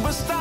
Je hebt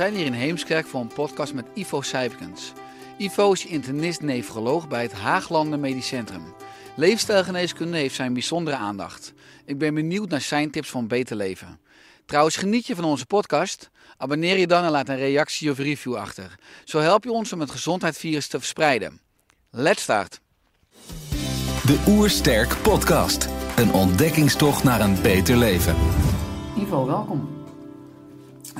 zijn hier in Heemskerk voor een podcast met Ivo Sijpkens. Ivo is internist-nefroloog bij het Haaglanden Medisch Centrum. Leefstijlgeneeskunde heeft zijn bijzondere aandacht. Ik ben benieuwd naar zijn tips voor een beter leven. Trouwens, geniet je van onze podcast? Abonneer je dan en laat een reactie of review achter. Zo help je ons om het gezondheidsvirus te verspreiden. Let's start! De Oersterk Podcast. Een ontdekkingstocht naar een beter leven. Ivo, welkom.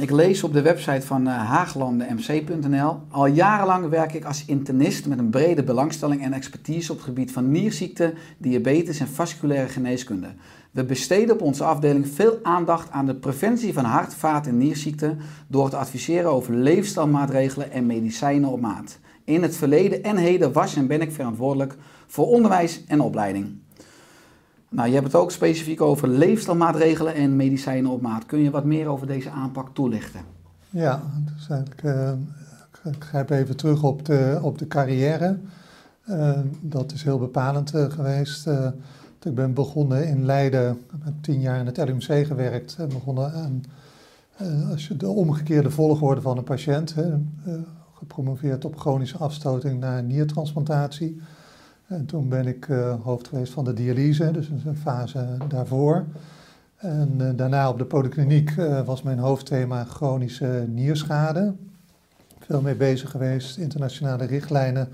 Ik lees op de website van eh, haaglandenmc.nl. Al jarenlang werk ik als internist met een brede belangstelling en expertise op het gebied van nierziekte, diabetes en vasculaire geneeskunde. We besteden op onze afdeling veel aandacht aan de preventie van hart-, vaat- en nierziekten door te adviseren over leefstijlmaatregelen en medicijnen op maat. In het verleden en heden was en ben ik verantwoordelijk voor onderwijs en opleiding. Nou, je hebt het ook specifiek over leefstijlmaatregelen en medicijnen op maat. Kun je wat meer over deze aanpak toelichten? Ja, dus eigenlijk, eh, ik grijp even terug op de, op de carrière. Eh, dat is heel bepalend eh, geweest. Ik ben begonnen in Leiden, heb tien jaar in het LUMC gewerkt. En begonnen aan als je de omgekeerde volgorde van een patiënt. Hè, gepromoveerd op chronische afstoting naar niertransplantatie. En toen ben ik eh, hoofd geweest van de dialyse, dus een fase daarvoor. En eh, daarna op de polykliniek eh, was mijn hoofdthema chronische nierschade. Veel mee bezig geweest, internationale richtlijnen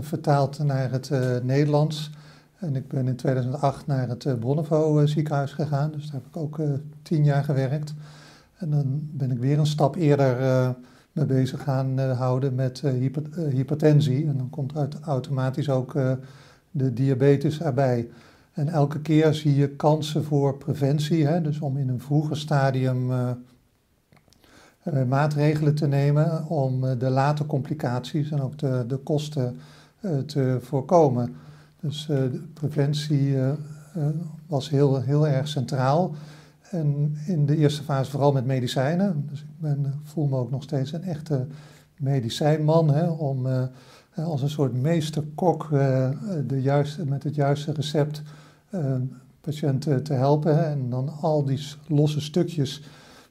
vertaald naar het Nederlands. En ik ben in 2008 naar het eh, ziekenhuis gegaan, dus daar heb ik ook tien jaar gewerkt. En dan ben ik weer een stap eerder mee bezig gaan eh, houden met eh, hyper- eh, hypertensie. En dan komt uit, automatisch ook de diabetes erbij. En elke keer zie je kansen voor preventie, hè, dus om in een vroeger stadium maatregelen te nemen om de late complicaties en ook de, de kosten te voorkomen. Dus preventie was heel, heel erg centraal. En in de eerste fase vooral met medicijnen. Dus ik ben, eh, voel me ook nog steeds een echte medicijnman. Hè, om eh, als een soort meesterkok eh, de juiste, met het juiste recept eh, patiënten te helpen. En dan al die losse stukjes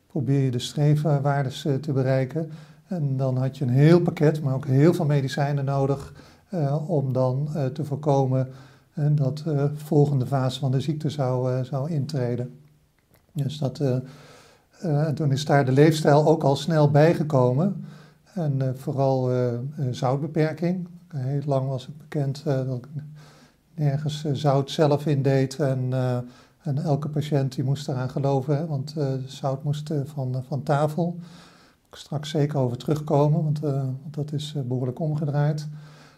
probeer je de streefwaardes te bereiken. En dan had je een heel pakket, maar ook heel veel medicijnen nodig om dan te voorkomen dat de volgende fase van de ziekte zou, zou intreden. Dus dat, eh, eh, en toen is daar de leefstijl ook al snel bijgekomen. En eh, vooral zoutbeperking. Heel lang was het bekend dat ik nergens zout zelf in deed. En, en elke patiënt die moest eraan geloven, want zout moest van, van tafel. Straks zeker over terugkomen, want, dat is eh, behoorlijk omgedraaid.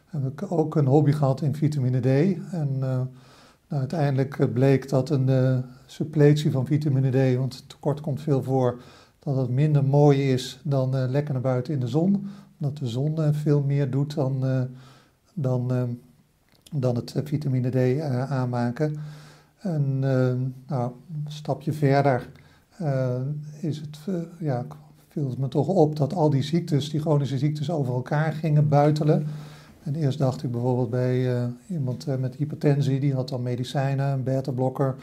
Heb ik ook een hobby gehad in vitamine D. En nou, uiteindelijk eh, bleek dat een eh, suppletie van vitamine D, want het tekort komt veel voor, dat het minder mooi is dan eh, lekker naar buiten in de zon. Omdat de zon veel meer doet dan, dan, dan het vitamine D aanmaken. En nou, een stapje verder is het, ja, viel het me toch op dat al die ziektes, die chronische ziektes, over elkaar gingen buitelen. En eerst dacht ik bijvoorbeeld bij eh, iemand eh, met hypertensie, die had dan medicijnen, een beta-blokker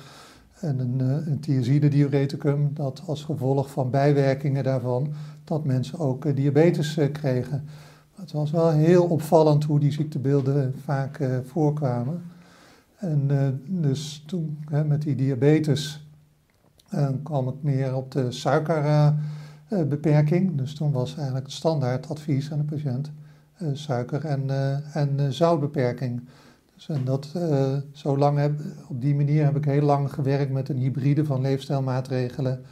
en een, uh, een thiazide-diureticum, dat als gevolg van bijwerkingen daarvan, dat mensen ook diabetes kregen. Het was wel heel opvallend hoe die ziektebeelden vaak voorkwamen. En dus toen hè, met die diabetes kwam ik meer op de suiker beperking. Dus toen was eigenlijk het standaard advies aan de patiënt suiker- en, en zoutbeperking. Dus en dat, zo lang heb, op die manier heb ik heel lang gewerkt met een hybride van leefstijlmaatregelen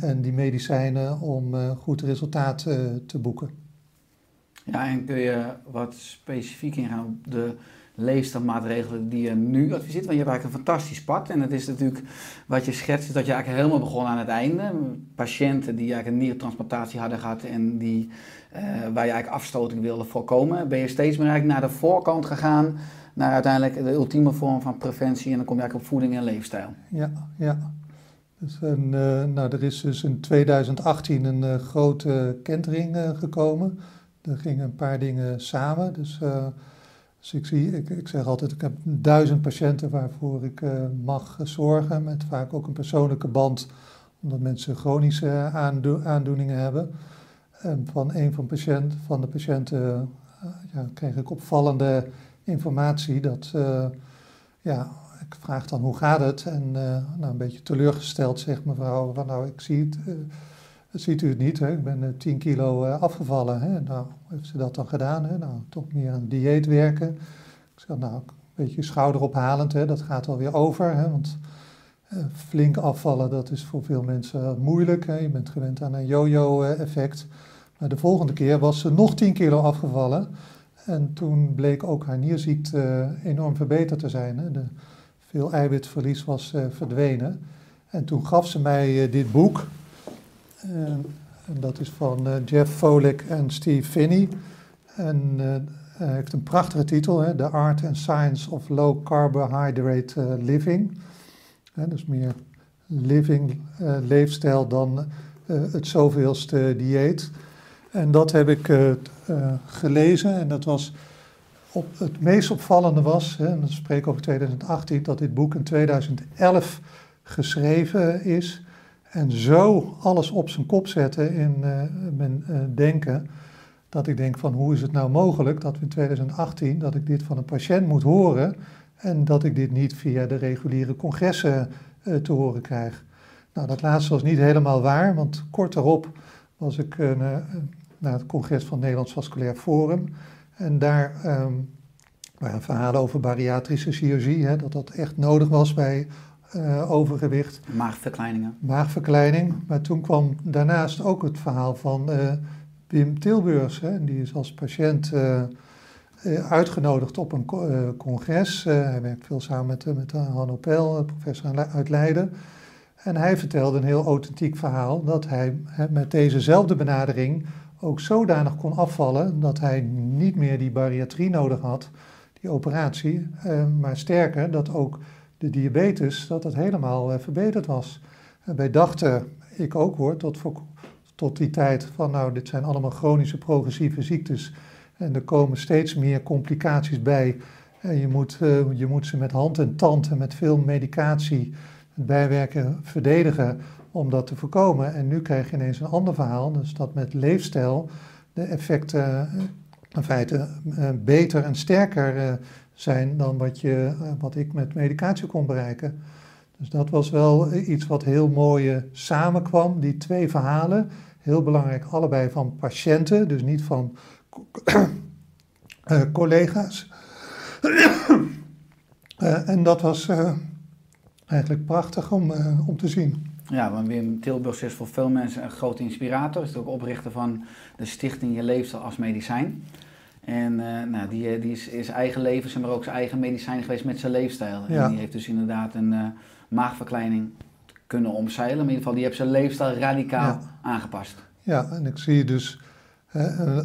en die medicijnen om goed resultaat te boeken. Ja, en kun je wat specifiek ingaan op de leefstijlmaatregelen die je nu adviseert? Want je hebt eigenlijk een fantastisch pad. En het is natuurlijk wat je schetst, is dat je eigenlijk helemaal begon aan het einde. Patiënten die eigenlijk een niertransplantatie hadden gehad en die, uh, waar je eigenlijk afstoting wilde voorkomen. Ben je steeds meer eigenlijk naar de voorkant gegaan, naar uiteindelijk de ultieme vorm van preventie. En dan kom je eigenlijk op voeding en leefstijl. Ja, ja. Dus een, uh, nou, er is dus in 2018 een uh, grote kentering gekomen. Er gingen een paar dingen samen. Dus dus ik, zie, ik, ik zeg altijd, ik heb duizend patiënten waarvoor ik uh, mag zorgen, met vaak ook een persoonlijke band, omdat mensen chronische aando aandoeningen hebben. En van een van, patiënt, van de patiënten uh, ja, kreeg ik opvallende informatie dat, uh, ja, ik vraag dan hoe gaat het? En nou, een beetje teleurgesteld zegt mevrouw van nou, ik zie het ziet u het niet, hè? ik ben 10 kilo uh, afgevallen. Hè? Nou, heeft ze dat dan gedaan? Hè? Nou, toch meer aan dieet werken. Ik zeg, nou, een beetje schouderophalend, hè? dat gaat wel weer over. Hè? Want uh, flink afvallen, dat is voor veel mensen moeilijk. Hè? Je bent gewend aan een yo-yo-effect. Maar de volgende keer was ze nog 10 kilo afgevallen. En toen bleek ook haar nierziekte enorm verbeterd te zijn. Hè? De, veel eiwitverlies was verdwenen. En toen gaf ze mij dit boek, en dat is van uh, Jeff Folick en Steve Finney. En uh, heeft een prachtige titel, hè? The Art and Science of Low Carbohydrate Living. dus meer living, leefstijl dan het zoveelste dieet. En dat heb ik gelezen en dat was op, het meest opvallende was, en dan spreek over 2018, dat dit boek in 2011 geschreven is en zo alles op zijn kop zetten in uh, mijn uh, denken, dat ik denk van hoe is het nou mogelijk dat we in 2018, dat ik dit van een patiënt moet horen en dat ik dit niet via de reguliere congressen uh, te horen krijg. Nou, dat laatste was niet helemaal waar, want kort daarop was ik naar het congres van het Nederlands Vasculair Forum en daar um, waren verhalen over bariatrische chirurgie, hè, dat dat echt nodig was bij uh, overgewicht. Maagverkleiningen. Maagverkleining. Maar toen kwam daarnaast ook het verhaal van uh, Wim Tilburgs. Hè, die is als patiënt uh, uitgenodigd op een congres. hij werkt veel samen met, met Hanno Pel, professor uit Leiden. En hij vertelde een heel authentiek verhaal dat hij met dezezelfde benadering ook zodanig kon afvallen dat hij niet meer die bariatrie nodig had, die operatie. maar sterker, dat ook de diabetes, dat het helemaal uh, verbeterd was. En wij dachten, ik ook hoor, tot, tot die tijd van nou, dit zijn allemaal chronische progressieve ziektes. En er komen steeds meer complicaties bij. En je moet, uh, je moet ze met hand en tand en met veel medicatie, bijwerken, verdedigen om dat te voorkomen. En nu krijg je ineens een ander verhaal, dus dat met leefstijl de effecten uh, in feite beter en sterker zijn dan wat, je, eh, wat ik met medicatie kon bereiken. Dus dat was wel iets wat heel mooi eh, samenkwam, die twee verhalen. Heel belangrijk, allebei van patiënten, dus niet van uh, collega's. en dat was eigenlijk prachtig om, om te zien. Ja, want Wim Tilburg is voor veel mensen een grote inspirator. Is ook oprichter van de stichting Je Leefstijl als Medicijn. En uh, nou, die, eh, die is, is eigen leven, maar ook zijn eigen medicijn geweest met zijn leefstijl. En die heeft dus inderdaad een uh, maagverkleining kunnen omzeilen. Maar in ieder geval, die heeft zijn leefstijl radicaal aangepast. Ja, en ik zie dus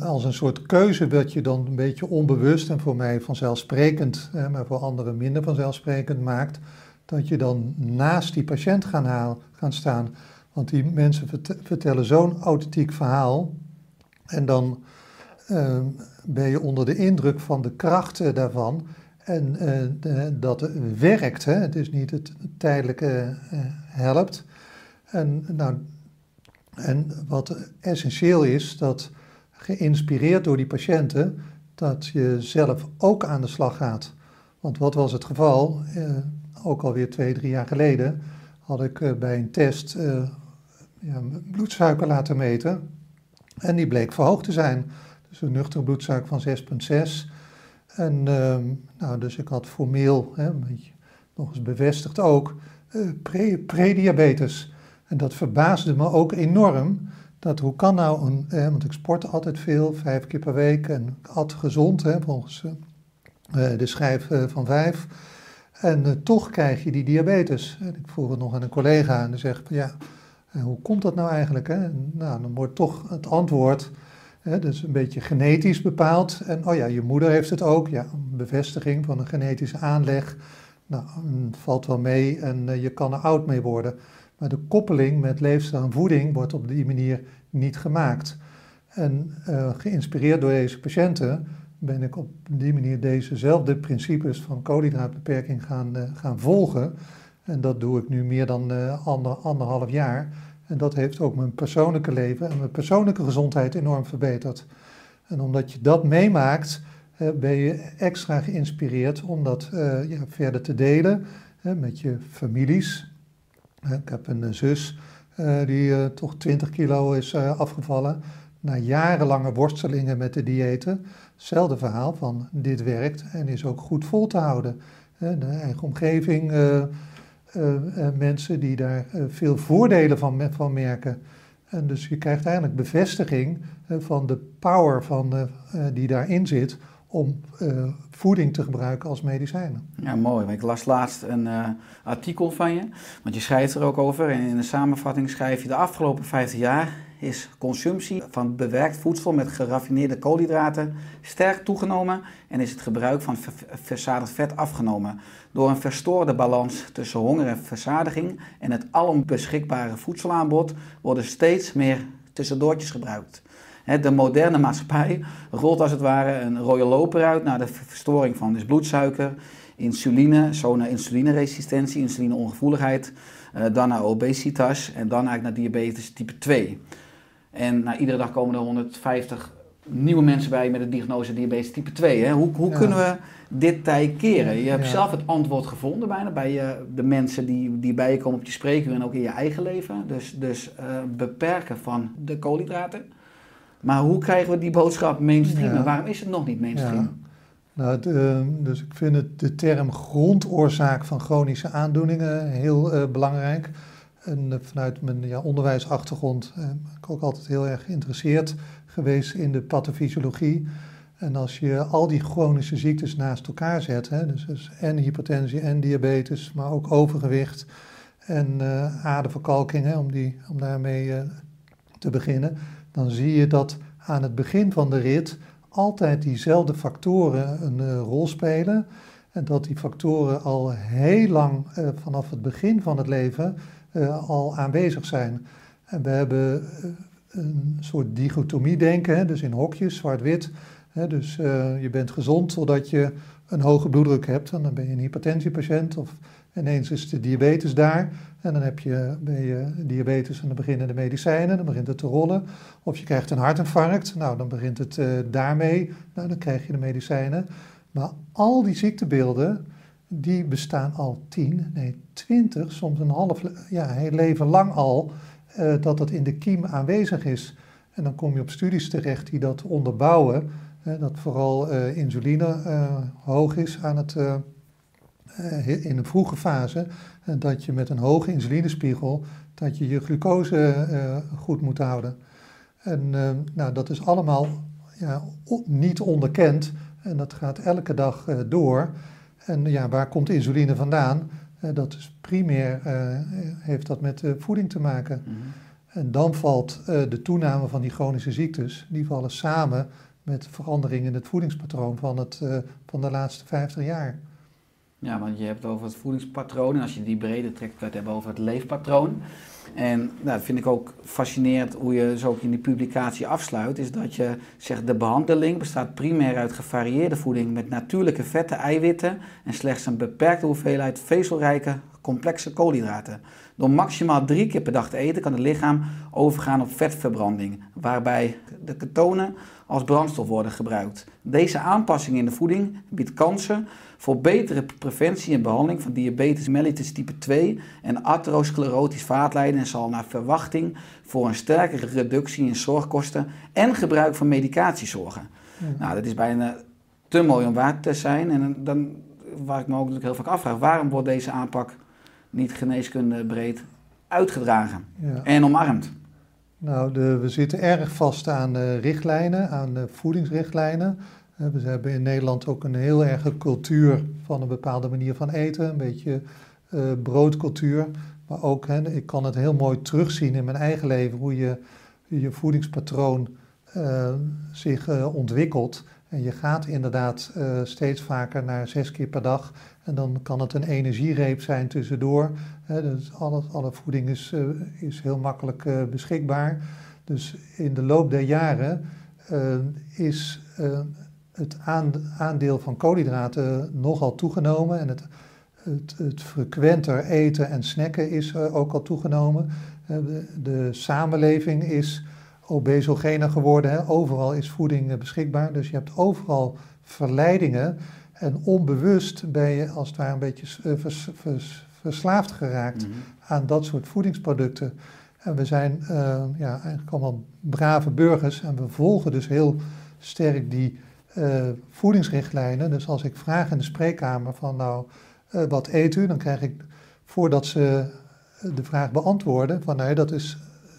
als een soort keuze dat je dan een beetje onbewust en voor mij vanzelfsprekend, maar voor anderen minder vanzelfsprekend maakt, dat je dan naast die patiënt gaan, haal, gaan staan. Want die mensen vertellen zo'n authentiek verhaal en dan Ehm, ben je onder de indruk van de krachten daarvan. En uh, dat werkt, hè? het is niet het tijdelijke uh, helpt. En, nou, en wat essentieel is, dat geïnspireerd door die patiënten, dat je zelf ook aan de slag gaat. Want wat was het geval? Uh, ook alweer twee, drie jaar geleden had ik bij een test ja, bloedsuiker laten meten. En die bleek verhoogd te zijn. Dus een nuchtere bloedsuiker van 6,6. En ehm, nou, dus ik had formeel, hè, nog eens bevestigd ook, pre, prediabetes. En dat verbaasde me ook enorm. Dat hoe kan nou een, eh, want ik sportte altijd veel, vijf keer per week en ik at gezond, hè, volgens uh, de schijf van vijf. En toch krijg je die diabetes. En ik vroeg het nog aan een collega en die zegt, ja, hoe komt dat nou eigenlijk? Hè? nou, dan wordt toch het antwoord, hè, dus een beetje genetisch bepaald. En oh ja, je moeder heeft het ook, ja, bevestiging van een genetische aanleg. Nou, valt wel mee en je kan er oud mee worden. Maar de koppeling met leefstijl en voeding wordt op die manier niet gemaakt. En uh, geïnspireerd door deze patiënten ben ik op die manier dezezelfde principes van koolhydraatbeperking gaan, uh, gaan volgen. En dat doe ik nu meer dan ander, anderhalf jaar. En dat heeft ook mijn persoonlijke leven en mijn persoonlijke gezondheid enorm verbeterd. En omdat je dat meemaakt, ben je extra geïnspireerd om dat ja, verder te delen met je families, ik heb een zus uh, die toch 20 kilo is afgevallen. Na jarenlange worstelingen met de diëten. Hetzelfde verhaal van dit werkt en is ook goed vol te houden. de eigen omgeving, mensen die daar veel voordelen van, van merken. En dus je krijgt eigenlijk bevestiging van de power van, die daarin zit om voeding te gebruiken als medicijnen. Ja, mooi. Ik las laatst een artikel van je, want je schrijft er ook over. En in de samenvatting schrijf je: De afgelopen 50 jaar is consumptie van bewerkt voedsel met geraffineerde koolhydraten sterk toegenomen en is het gebruik van verzadigd vet afgenomen. Door een verstoorde balans tussen honger en verzadiging en het alom beschikbare voedselaanbod worden steeds meer tussendoortjes gebruikt. De moderne maatschappij rolt als het ware een rode loper uit naar de verstoring van dus bloedsuiker, insuline, zo naar insulineresistentie, insulineongevoeligheid, eh, dan naar obesitas en dan eigenlijk naar diabetes type 2. En nou, iedere dag komen er 150 nieuwe mensen bij met de diagnose diabetes type 2. Hè? Hoe, hoe kunnen we dit tij keren? Je hebt zelf het antwoord gevonden bijna bij uh, de mensen die, die bij je komen op je spreken en ook in je eigen leven. Dus, dus uh, beperken van de koolhydraten. Maar hoe krijgen we die boodschap mainstream? En waarom is het nog niet mainstream? Nou, ehm, dus ik vind het, de term grondoorzaak van chronische aandoeningen heel uh, belangrijk. En uh, vanuit mijn ja, onderwijsachtergrond uh, ben ik ook altijd heel erg geïnteresseerd geweest in de pathofysiologie. En als je al die chronische ziektes naast elkaar zet, hè, dus, dus en hypertensie en diabetes, maar ook overgewicht en aderverkalking, om, die, om daarmee te beginnen, dan zie je dat aan het begin van de rit altijd diezelfde factoren een uh, rol spelen. En dat die factoren al heel lang uh, vanaf het begin van het leven uh, al aanwezig zijn. En we hebben een soort dichotomie denken, hè, dus in hokjes, zwart-wit. Dus je bent gezond totdat je een hoge bloeddruk hebt. En dan ben je een hypertensiepatiënt of ineens is de diabetes daar. En dan heb je, ben je diabetes en dan beginnen de medicijnen, dan begint het te rollen. Of je krijgt een hartinfarct, nou dan begint het daarmee, nou dan krijg je de medicijnen. Maar al die ziektebeelden, die bestaan al tien, nee twintig, soms een half, ja heel leven lang al, uh, dat het in de kiem aanwezig is. En dan kom je op studies terecht die dat onderbouwen, dat vooral insuline hoog is aan het in een vroege fase dat je met een hoge insulinespiegel, dat je je glucose goed moet houden. En nou, dat is allemaal ja, niet onderkend en dat gaat elke dag door. En ja, waar komt insuline vandaan? dat is primair, heeft dat met voeding te maken. Mm -hmm. En dan valt de toename van die chronische ziektes, die vallen samen met verandering in het voedingspatroon van, het, van de laatste 50 jaar. Ja, want je hebt het over het voedingspatroon. En als je die breder trekt, kan je het hebben over het leefpatroon. En nou, dat vind ik ook fascinerend hoe je zo ook in die publicatie afsluit. Is dat je zegt de behandeling bestaat primair uit gevarieerde voeding met natuurlijke vette eiwitten en slechts een beperkte hoeveelheid vezelrijke complexe koolhydraten. Door maximaal drie keer per dag te eten kan het lichaam overgaan op vetverbranding, waarbij de ketonen als brandstof worden gebruikt. Deze aanpassing in de voeding biedt kansen voor betere preventie en behandeling van diabetes mellitus type 2 en atherosclerotisch vaatlijden en zal naar verwachting voor een sterkere reductie in zorgkosten en gebruik van medicatie zorgen. Nou, dat is bijna te mooi om waar te zijn. En dan, waar ik me ook natuurlijk heel vaak afvraag, waarom wordt deze aanpak niet geneeskunde breed uitgedragen Ja. en omarmd? Nou, de, we zitten erg vast aan de richtlijnen, aan de voedingsrichtlijnen. We hebben in Nederland ook een heel erge cultuur van een bepaalde manier van eten, een beetje eh, broodcultuur. Maar ook, hè, ik kan het heel mooi terugzien in mijn eigen leven, hoe je je voedingspatroon eh, zich eh, ontwikkelt. En je gaat inderdaad steeds vaker naar zes keer per dag. En dan kan het een energiereep zijn tussendoor. Hè, dus alle, alle voeding is, is heel makkelijk beschikbaar. Dus in de loop der jaren is het aan- aandeel van koolhydraten nogal toegenomen. En het, het, het frequenter eten en snacken is eh, ook al toegenomen. Eh, de, de samenleving is obesogener geworden. Hè. Overal is voeding eh, beschikbaar. Dus je hebt overal verleidingen. En onbewust ben je als het ware een beetje vers- vers- verslaafd geraakt aan dat soort voedingsproducten. En we zijn ja, eigenlijk allemaal brave burgers en we volgen dus heel sterk die eh, voedingsrichtlijnen. Dus als ik vraag in de spreekkamer van nou, eh, wat eet u? Dan krijg ik, voordat ze eh, de vraag beantwoorden, van nee, dat is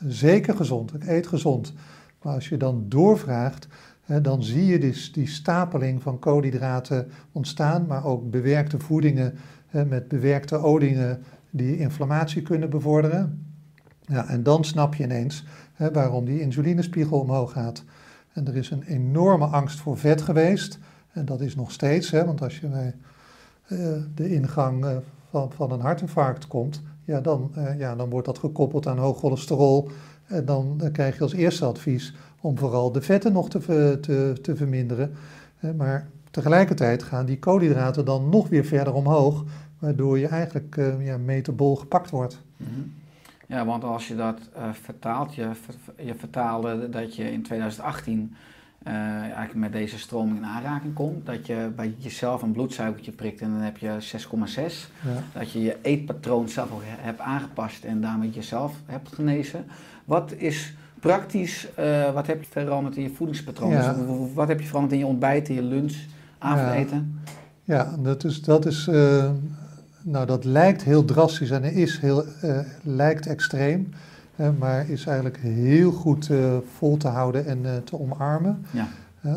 zeker gezond, ik eet gezond. Maar als je dan doorvraagt, hè, dan zie je dus die stapeling van koolhydraten ontstaan, maar ook bewerkte voedingen hè, met bewerkte oliën die inflammatie kunnen bevorderen. Ja, en dan snap je ineens hè, waarom die insulinespiegel omhoog gaat. En er is een enorme angst voor vet geweest. En dat is nog steeds, hè, want als je bij eh, de ingang eh, van, van een hartinfarct komt, ja dan, eh, ja, dan wordt dat gekoppeld aan hoog cholesterol. En dan krijg je als eerste advies om vooral de vetten nog te, te, te verminderen. Maar tegelijkertijd gaan die koolhydraten dan nog weer verder omhoog, waardoor je eigenlijk ja, metabol gepakt wordt. Mhm. Ja, want als je dat eh, vertaalt, je, je vertaalde dat je in 2018 eh, eigenlijk met deze stroming in aanraking komt. Dat je bij jezelf een bloedsuikertje prikt en dan heb je 6,6. Ja. Dat je je eetpatroon zelf ook he- hebt aangepast en daarmee jezelf hebt genezen. Wat is praktisch, eh, wat heb je veranderd in je voedingspatroon? Ja. Dus wat heb je veranderd in je ontbijt, in je lunch, avondeten? Ja, dat is, dat is nou dat lijkt heel drastisch en is heel, eh, lijkt extreem, maar is eigenlijk heel goed eh, vol te houden en eh, te omarmen. Ja.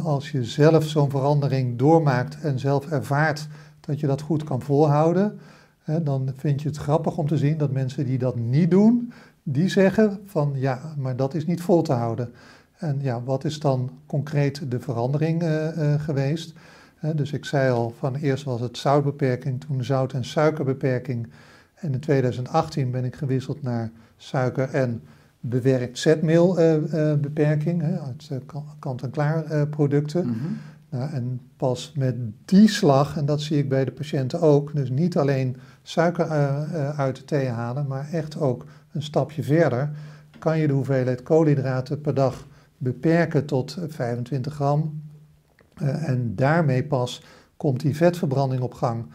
Als je zelf zo'n verandering doormaakt en zelf ervaart dat je dat goed kan volhouden, dan vind je het grappig om te zien dat mensen die dat niet doen, die zeggen van ja, maar dat is niet vol te houden. En ja, wat is dan concreet de verandering geweest? Dus ik zei al, van eerst was het zoutbeperking, toen zout- en suikerbeperking. En in 2018 ben ik gewisseld naar suiker- en bewerkt zetmeelbeperking, hè, uit eh, kan- kant-en-klaar eh, producten. Mhm. Nou, en pas met die slag, en dat zie ik bij de patiënten ook, dus niet alleen suiker eh, eh, uit de thee halen, maar echt ook een stapje verder, kan je de hoeveelheid koolhydraten per dag beperken tot eh, 25 gram. Eh, en daarmee pas komt die vetverbranding op gang.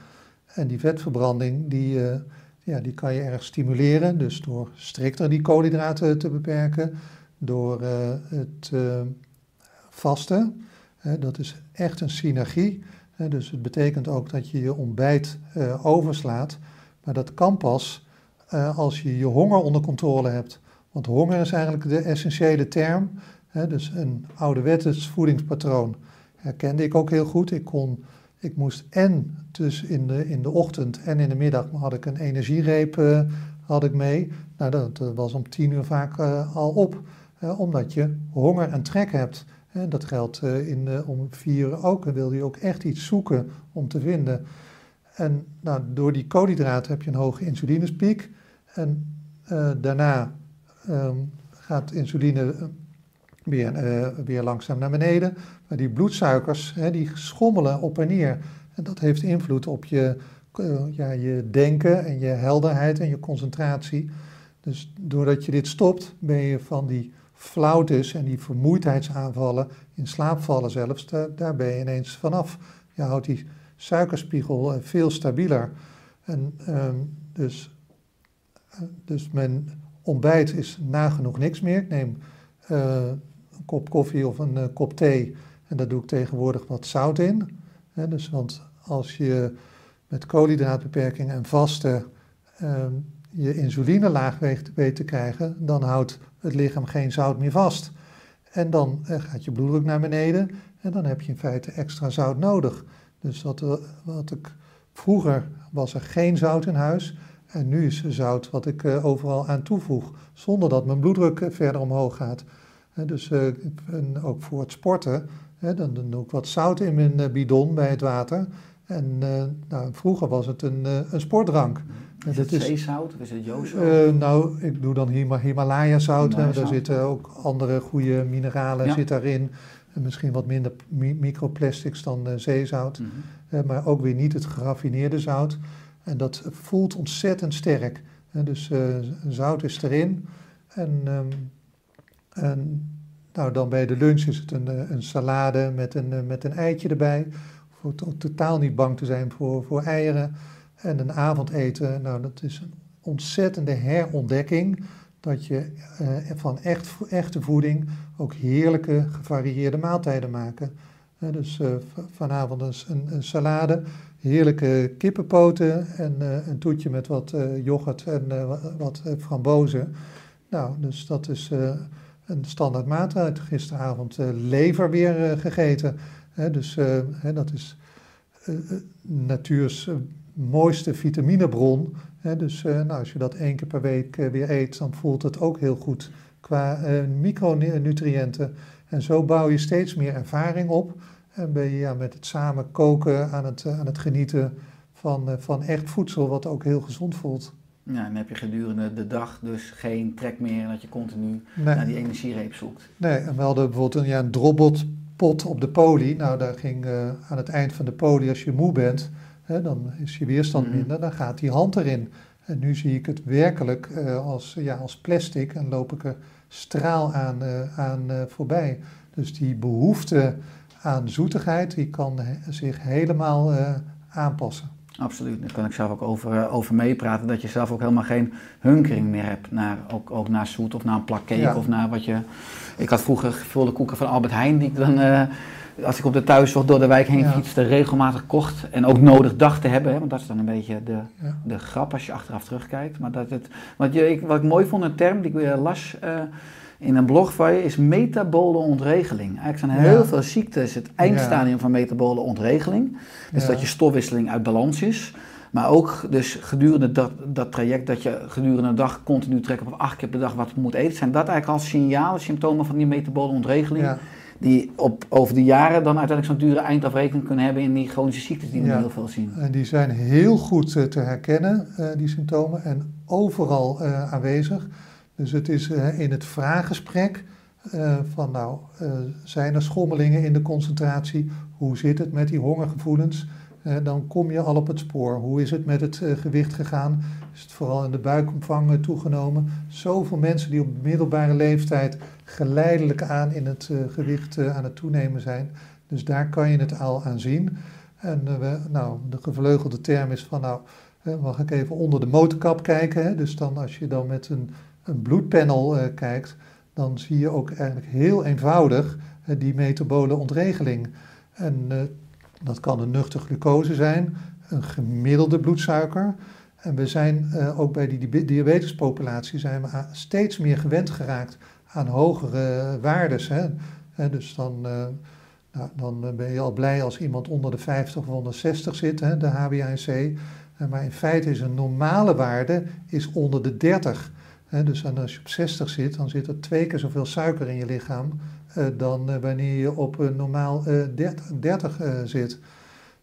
En die vetverbranding, die, eh, ja, die kan je erg stimuleren, dus door strikter die koolhydraten te beperken, door eh, het vasten. Dat is echt een synergie. Dus het betekent ook dat je je ontbijt overslaat. Maar dat kan pas als je je honger onder controle hebt. Want honger is eigenlijk de essentiële term. Dus een ouderwets voedingspatroon herkende ik ook heel goed. Ik, kon, ik moest en dus in de, in de ochtend en in de middag had ik een energiereep eh, had ik mee. Nou, dat, was om tien uur vaak eh, al op. eh, omdat je honger en trek hebt. Dat geldt in, om vier uur ook. Dan wil je ook echt iets zoeken om te vinden. En nou, door die koolhydraten heb je een hoge insulinespiek. En daarna ehm, gaat insuline weer, eh, weer langzaam naar beneden. Maar die bloedsuikers, hè, die schommelen op en neer. En dat heeft invloed op je, eh, ja, je denken en je helderheid en je concentratie. Dus doordat je dit stopt, ben je van die flauwtes en die vermoeidheidsaanvallen, in slaapvallen zelfs, daar, ben je ineens vanaf. Je houdt die suikerspiegel eh, veel stabieler. En ehm, dus, dus mijn ontbijt is nagenoeg niks meer. Ik neem kop koffie of een eh, kop thee en daar doe ik tegenwoordig wat zout in. Dus, want als je met koolhydraatbeperking en vasten ehm, je insuline laag weet, te krijgen, dan houdt het lichaam geen zout meer vast. En dan eh, gaat je bloeddruk naar beneden en dan heb je in feite extra zout nodig. Dus wat, eh, wat ik, vroeger was er geen zout in huis en nu is er zout wat ik overal aan toevoeg, zonder dat mijn bloeddruk verder omhoog gaat. Dus eh, en ook voor het sporten, hè, dan, dan doe ik wat zout in mijn eh, bidon bij het water. En eh, nou, vroeger was het een, een sportdrank. Is dat het zeezout of is het jozout? eh, nou, ik doe dan Hima- Himalaya zout. hè. Daar zitten ook andere goede mineralen Ja. zit daarin. En misschien wat minder mi- microplastics dan zeezout. Mhm. Maar ook weer niet het geraffineerde zout. En dat voelt ontzettend sterk. Dus zout is erin. En, ehm, en nou, dan bij de lunch is het een, eh, een salade met een, eh, met een eitje erbij. Voor to- totaal niet bang te zijn voor, voor eieren. En een avondeten, nou dat is een ontzettende herontdekking. Dat je eh, van echt, echte voeding ook heerlijke gevarieerde maaltijden maken. Eh, dus eh, vanavond een, een, salade, heerlijke kippenpoten en een toetje met wat yoghurt en wa- wat frambozen. Nou, dus dat is een standaard maaltijd. Gisteravond eh, lever weer eh, gegeten. Dus eh, dat is natuurs mooiste vitaminebron. Dus nou, als je dat één keer per week weer eet, dan voelt het ook heel goed qua micronutriënten. En zo bouw je steeds meer ervaring op. En ben je ja, met het samen koken aan het, aan het genieten van, van echt voedsel, wat ook heel gezond voelt. Ja, dan heb je gedurende de dag dus geen trek meer en dat je continu Nee. naar die energiereep zoekt. Nee, en we hadden bijvoorbeeld een, ja, een drobbelpot op de poli. Nou, daar ging eh, aan het eind van de poli, als je moe bent, hè, dan is je weerstand Mhm. minder, dan gaat die hand erin. En nu zie ik het werkelijk eh, als, ja, als plastic en loop ik er straal aan, eh, aan voorbij. Dus die behoefte aan zoetigheid, die kan zich helemaal aanpassen. Absoluut, daar kan ik zelf ook over, eh, over meepraten. Dat je zelf ook helemaal geen hunkering meer hebt naar, ook, ook naar zoet of naar een plak cake Ja. of naar wat je... Ik had vroeger gevulde koeken van Albert Heijn die ik dan, eh, als ik op de thuiszorg door de wijk heen Ja. fietste, regelmatig kocht. En ook nodig dacht te hebben, hè, want dat is dan een beetje de, Ja. de grap als je achteraf terugkijkt. Maar dat het, wat, je, ik, wat ik mooi vond, een term die ik weer las eh, in een blog van je, is metabole ontregeling. Eigenlijk zijn heel Ja. veel ziektes het eindstadium van metabole ontregeling. Dus Ja. dat je stofwisseling uit balans is. Maar ook dus gedurende dat, dat traject dat je gedurende de dag continu trekt op acht keer per dag wat moet eten. Zijn dat eigenlijk al signalen, symptomen van die metabole ontregeling? Die op, over de jaren dan uiteindelijk zo'n dure eindafrekening kunnen hebben in die chronische ziektes die we heel veel zien. En die zijn heel goed eh, te herkennen, eh, die symptomen, en overal eh, aanwezig. Dus het is eh, in het vraaggesprek eh, van nou, eh, zijn er schommelingen in de concentratie? Hoe zit het met die hongergevoelens? Dan kom je al op het spoor. Hoe is het met het gewicht gegaan? Is het vooral in de buikomvang toegenomen? Zoveel mensen die op middelbare leeftijd geleidelijk aan in het gewicht aan het toenemen zijn. Dus daar kan je het al aan zien. En nou, de gevleugelde term is van, nou, mag ik even onder de motorkap kijken. Hè? Dus dan als je dan met een, een bloedpanel eh, kijkt, dan zie je ook eigenlijk heel eenvoudig eh, die metabole ontregeling. En eh, dat kan een nuchter glucose zijn, een gemiddelde bloedsuiker. En we zijn ook bij die diabe- diabetespopulatie zijn we steeds meer gewend geraakt aan hogere waardes. Hè? Dus dan, nou, dan ben je al blij als iemand onder de 50 of onder 60 zit, hè, de HbA1c. Eh, maar in feite is een normale waarde is onder de 30. Hè, dus als je op 60 zit, dan zit er twee keer zoveel suiker in je lichaam eh, dan eh, wanneer je op een normaal eh, 30, 30 eh, zit.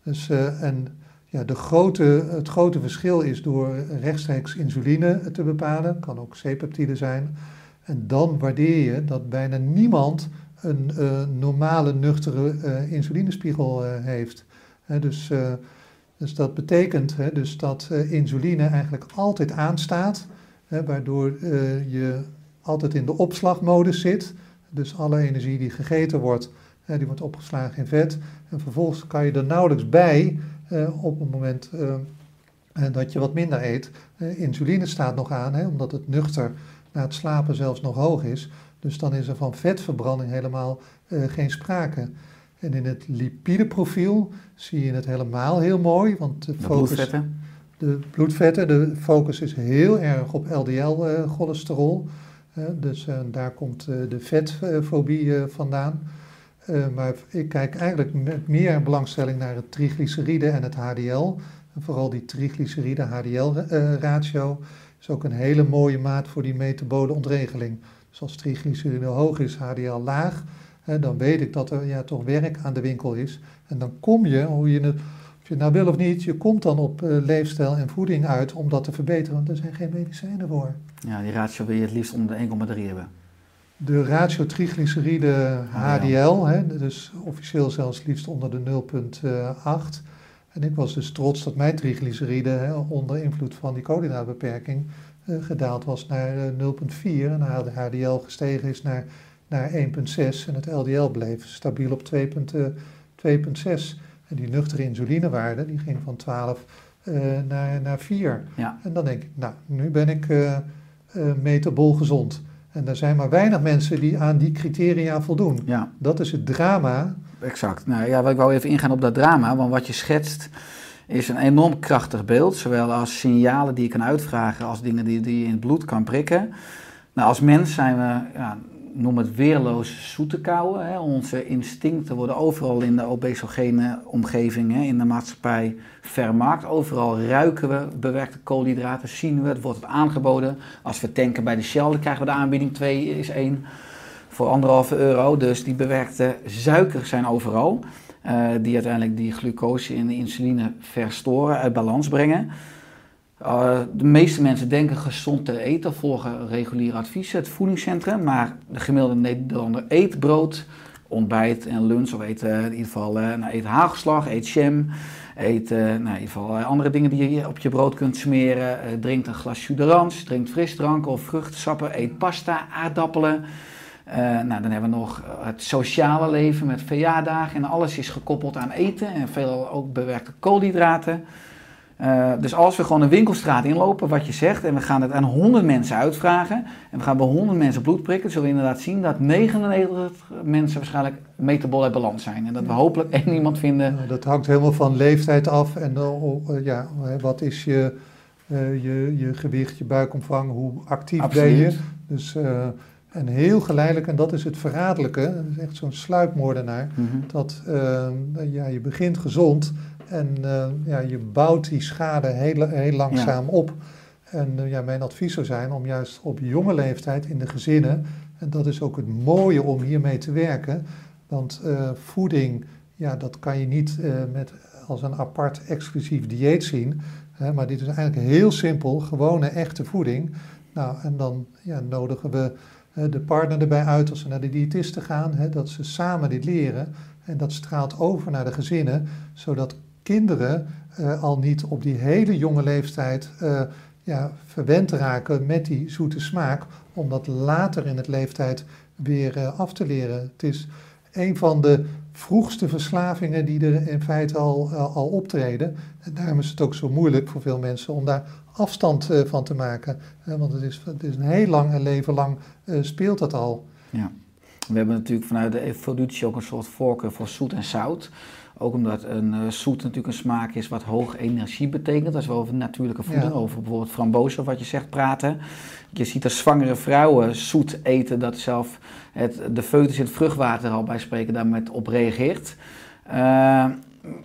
Dus, eh, en ja, de grote, het grote verschil is door rechtstreeks insuline te bepalen, kan ook C-peptide zijn. En dan waardeer je dat bijna niemand een eh, normale, nuchtere eh, insulinespiegel eh, heeft. Dus, eh, dus dat betekent dus dat eh, insuline eigenlijk altijd aanstaat, hè, waardoor eh, je altijd in de opslagmodus zit. Dus alle energie die gegeten wordt, eh, die wordt opgeslagen in vet. En vervolgens kan je er nauwelijks bij eh, op het moment eh, dat je wat minder eet. Insuline staat nog aan, hè, omdat het nuchter na het slapen zelfs nog hoog is. Dus dan is er van vetverbranding helemaal geen sprake. En in het lipideprofiel zie je het helemaal heel mooi, want de, De focus, bloedvetten. De bloedvetten, de focus is heel erg op LDL-cholesterol. dus eh, daar komt eh, de vetfobie eh, vandaan. Eh, maar ik kijk eigenlijk met meer belangstelling naar het triglyceride en het HDL. Vooral die triglyceride-HDL-ratio is ook een hele mooie maat voor die metabole ontregeling. Dus als triglyceride hoog is, HDL laag, dan weet ik dat er ja, toch werk aan de winkel is. En dan kom je, hoe je het, of je het nou wil of niet, je komt dan op eh, leefstijl en voeding uit om dat te verbeteren, want er zijn geen medicijnen voor. Ja, die ratio wil je het liefst onder de 1,3 hebben. De ratio triglyceride HDL, hè, dus officieel zelfs liefst onder de 0,8. En ik was dus trots dat mijn triglyceride hè, onder invloed van die koolhydraatbeperking eh, gedaald was naar eh, 0,4 en de HDL gestegen is naar, naar 1,6 en het LDL bleef stabiel op 2,6. En die nuchtere insulinewaarde die ging van 12 eh, naar, naar 4. Ja. En dan denk ik, nou, nu ben ik eh, metabol gezond. En er zijn maar weinig mensen die aan die criteria voldoen. Ja, Dat is het drama. exact. Nou ja, ik wou even ingaan op dat drama, want wat je schetst is een enorm krachtig beeld. Zowel als signalen die je kan uitvragen, als dingen die, die je in het bloed kan prikken. Nou, als mens zijn we, ja, noem het weerloos zoete kouwen. Hè. Onze instincten worden overal in de obesogene omgeving, hè, in de maatschappij vermarkt. Overal ruiken we bewerkte koolhydraten, zien we het, wordt het aangeboden. Als we tanken bij de Shell, dan krijgen we de aanbieding 2 is 1 voor anderhalve euro. Dus die bewerkte suikers zijn overal. eh, die uiteindelijk die glucose en de insuline verstoren, uit balans brengen. Uh, de meeste mensen denken gezond te eten, volgen reguliere adviezen, het voedingscentrum. Maar de gemiddelde Nederlander eet brood, ontbijt en lunch. Of eet uh, in ieder geval uh, eet hagelslag, eet jam. Eet nou, in ieder geval andere dingen die je op je brood kunt smeren. drinkt een glas jus d'orange, drinkt frisdrank of vruchtensappen. Eet pasta, aardappelen. Nou, dan hebben we nog het sociale leven met verjaardagen. En alles is gekoppeld aan eten en veel ook bewerkte koolhydraten. Uh, dus als we gewoon een winkelstraat inlopen, wat je zegt, en we gaan het aan 100 mensen uitvragen, en we gaan bij 100 mensen bloed prikken, zullen we inderdaad zien dat 99 mensen waarschijnlijk metabol uit balans zijn. En dat we hopelijk één iemand vinden. Dat hangt helemaal van leeftijd af en uh, ja, wat is je, uh, je, je gewicht, je buikomvang, hoe actief Absoluut. ben je. Dus, en heel geleidelijk, en dat is het verraderlijke, dat is echt zo'n sluipmoordenaar, Mhm. mm -hmm. dat ja, je begint gezond en uh, ja, je bouwt die schade heel, heel langzaam ja. op. En uh, ja, mijn advies zou zijn om juist op jonge leeftijd in de gezinnen, en dat is ook het mooie om hiermee te werken, want uh, voeding, ja, dat kan je niet met, als een apart exclusief dieet zien, hè, maar dit is eigenlijk heel simpel, gewone echte voeding. Nou, en dan ja, nodigen we de partner erbij uit als ze naar de diëtisten gaan, hè, dat ze samen dit leren. En dat straalt over naar de gezinnen, zodat kinderen uh, al niet op die hele jonge leeftijd uh, ja, verwend raken met die zoete smaak, om dat later in het leeftijd weer uh, af te leren. Het is een van de vroegste verslavingen die er in feite al, al optreden. En daarom is het ook zo moeilijk voor veel mensen om daar afstand van te maken. want het is, het is een heel lang leven lang speelt dat al. Ja. We hebben natuurlijk vanuit de evolutie ook een soort voorkeur voor zoet en zout. Ook omdat een uh, zoet natuurlijk een smaak is wat hoog energie betekent. Als we over natuurlijke voeding, ja. over bijvoorbeeld frambozen of wat je zegt praten. Je ziet dat zwangere vrouwen zoet eten, dat zelf het, de foetus in het vruchtwater al bij spreken daar met op reageert. Uh,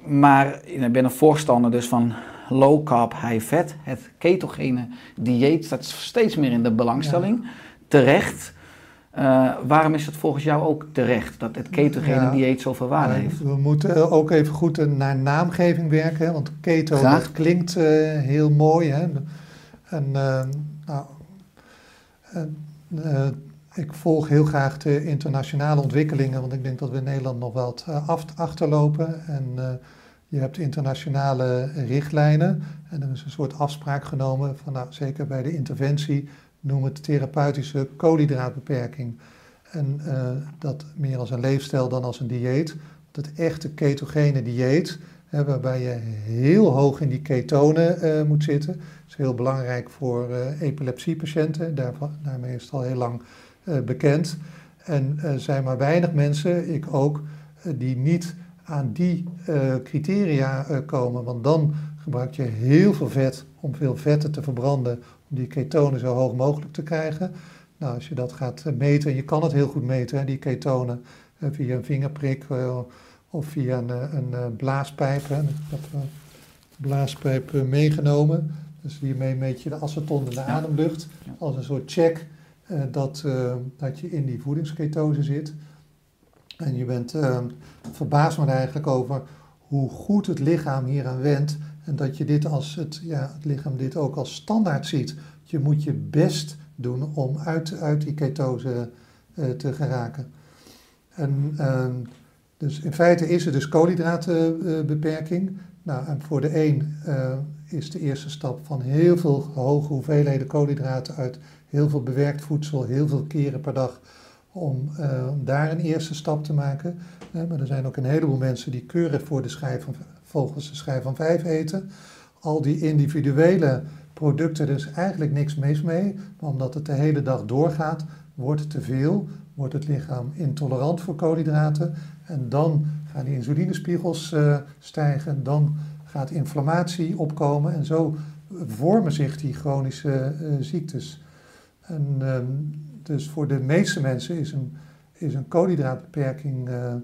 maar ik ben een voorstander dus van low carb, high fat. Het ketogene dieet staat steeds meer in de belangstelling. Ja. Terecht. Uh, waarom is het volgens jou ook terecht dat het ketogene ja, dieet zoveel waarde heeft? We moeten ook even goed naar naamgeving werken, hè, want keto dat klinkt uh, heel mooi. Hè. En, nou, ik volg heel graag de internationale ontwikkelingen, want ik denk dat we in Nederland nog wat achterlopen. En je hebt internationale richtlijnen en er is een soort afspraak genomen van, nou, zeker bij de interventie, noem het therapeutische koolhydraatbeperking. En uh, dat meer als een leefstijl dan als een dieet. Het echte ketogene dieet, hè, waarbij je heel hoog in die ketonen uh, moet zitten. Dat is heel belangrijk voor uh, epilepsiepatiënten. Daar, daarmee is het al heel lang bekend. En er zijn maar weinig mensen, ik ook, die niet aan die criteria komen. Want dan gebruik je heel veel vet om veel vetten te verbranden, die ketonen zo hoog mogelijk te krijgen. Nou, als je dat gaat eh, meten, en je kan het heel goed meten, hè, die ketonen, eh, via een vingerprik eh, of via een, een blaaspijp. Hè. Ik heb een blaaspijp meegenomen. Dus hiermee meet je de aceton en de ademlucht als een soort check dat, dat je in die voedingsketose zit. En je bent verbaasd me eigenlijk over hoe goed het lichaam hieraan wendt. En dat je dit als het, ja, het lichaam dit ook als standaard ziet. Je moet je best doen om uit, uit die ketose uh, te geraken. En, uh, dus in feite is er dus koolhydratenbeperking. nou, en voor de een uh, is de eerste stap van heel veel hoge hoeveelheden koolhydraten uit heel veel bewerkt voedsel, heel veel keren per dag, om uh, daar een eerste stap te maken. maar er zijn ook een heleboel mensen die keurig voor de schijf van, volgens de schijf van vijf eten. Al die individuele producten dus eigenlijk niks mis mee, maar omdat het de hele dag doorgaat, wordt het te veel, wordt het lichaam intolerant voor koolhydraten en dan gaan die insulinespiegels uh, stijgen, dan gaat inflammatie opkomen en zo vormen zich die chronische uh, ziektes. En, uh, dus voor de meeste mensen is een, is een koolhydraatbeperking uh,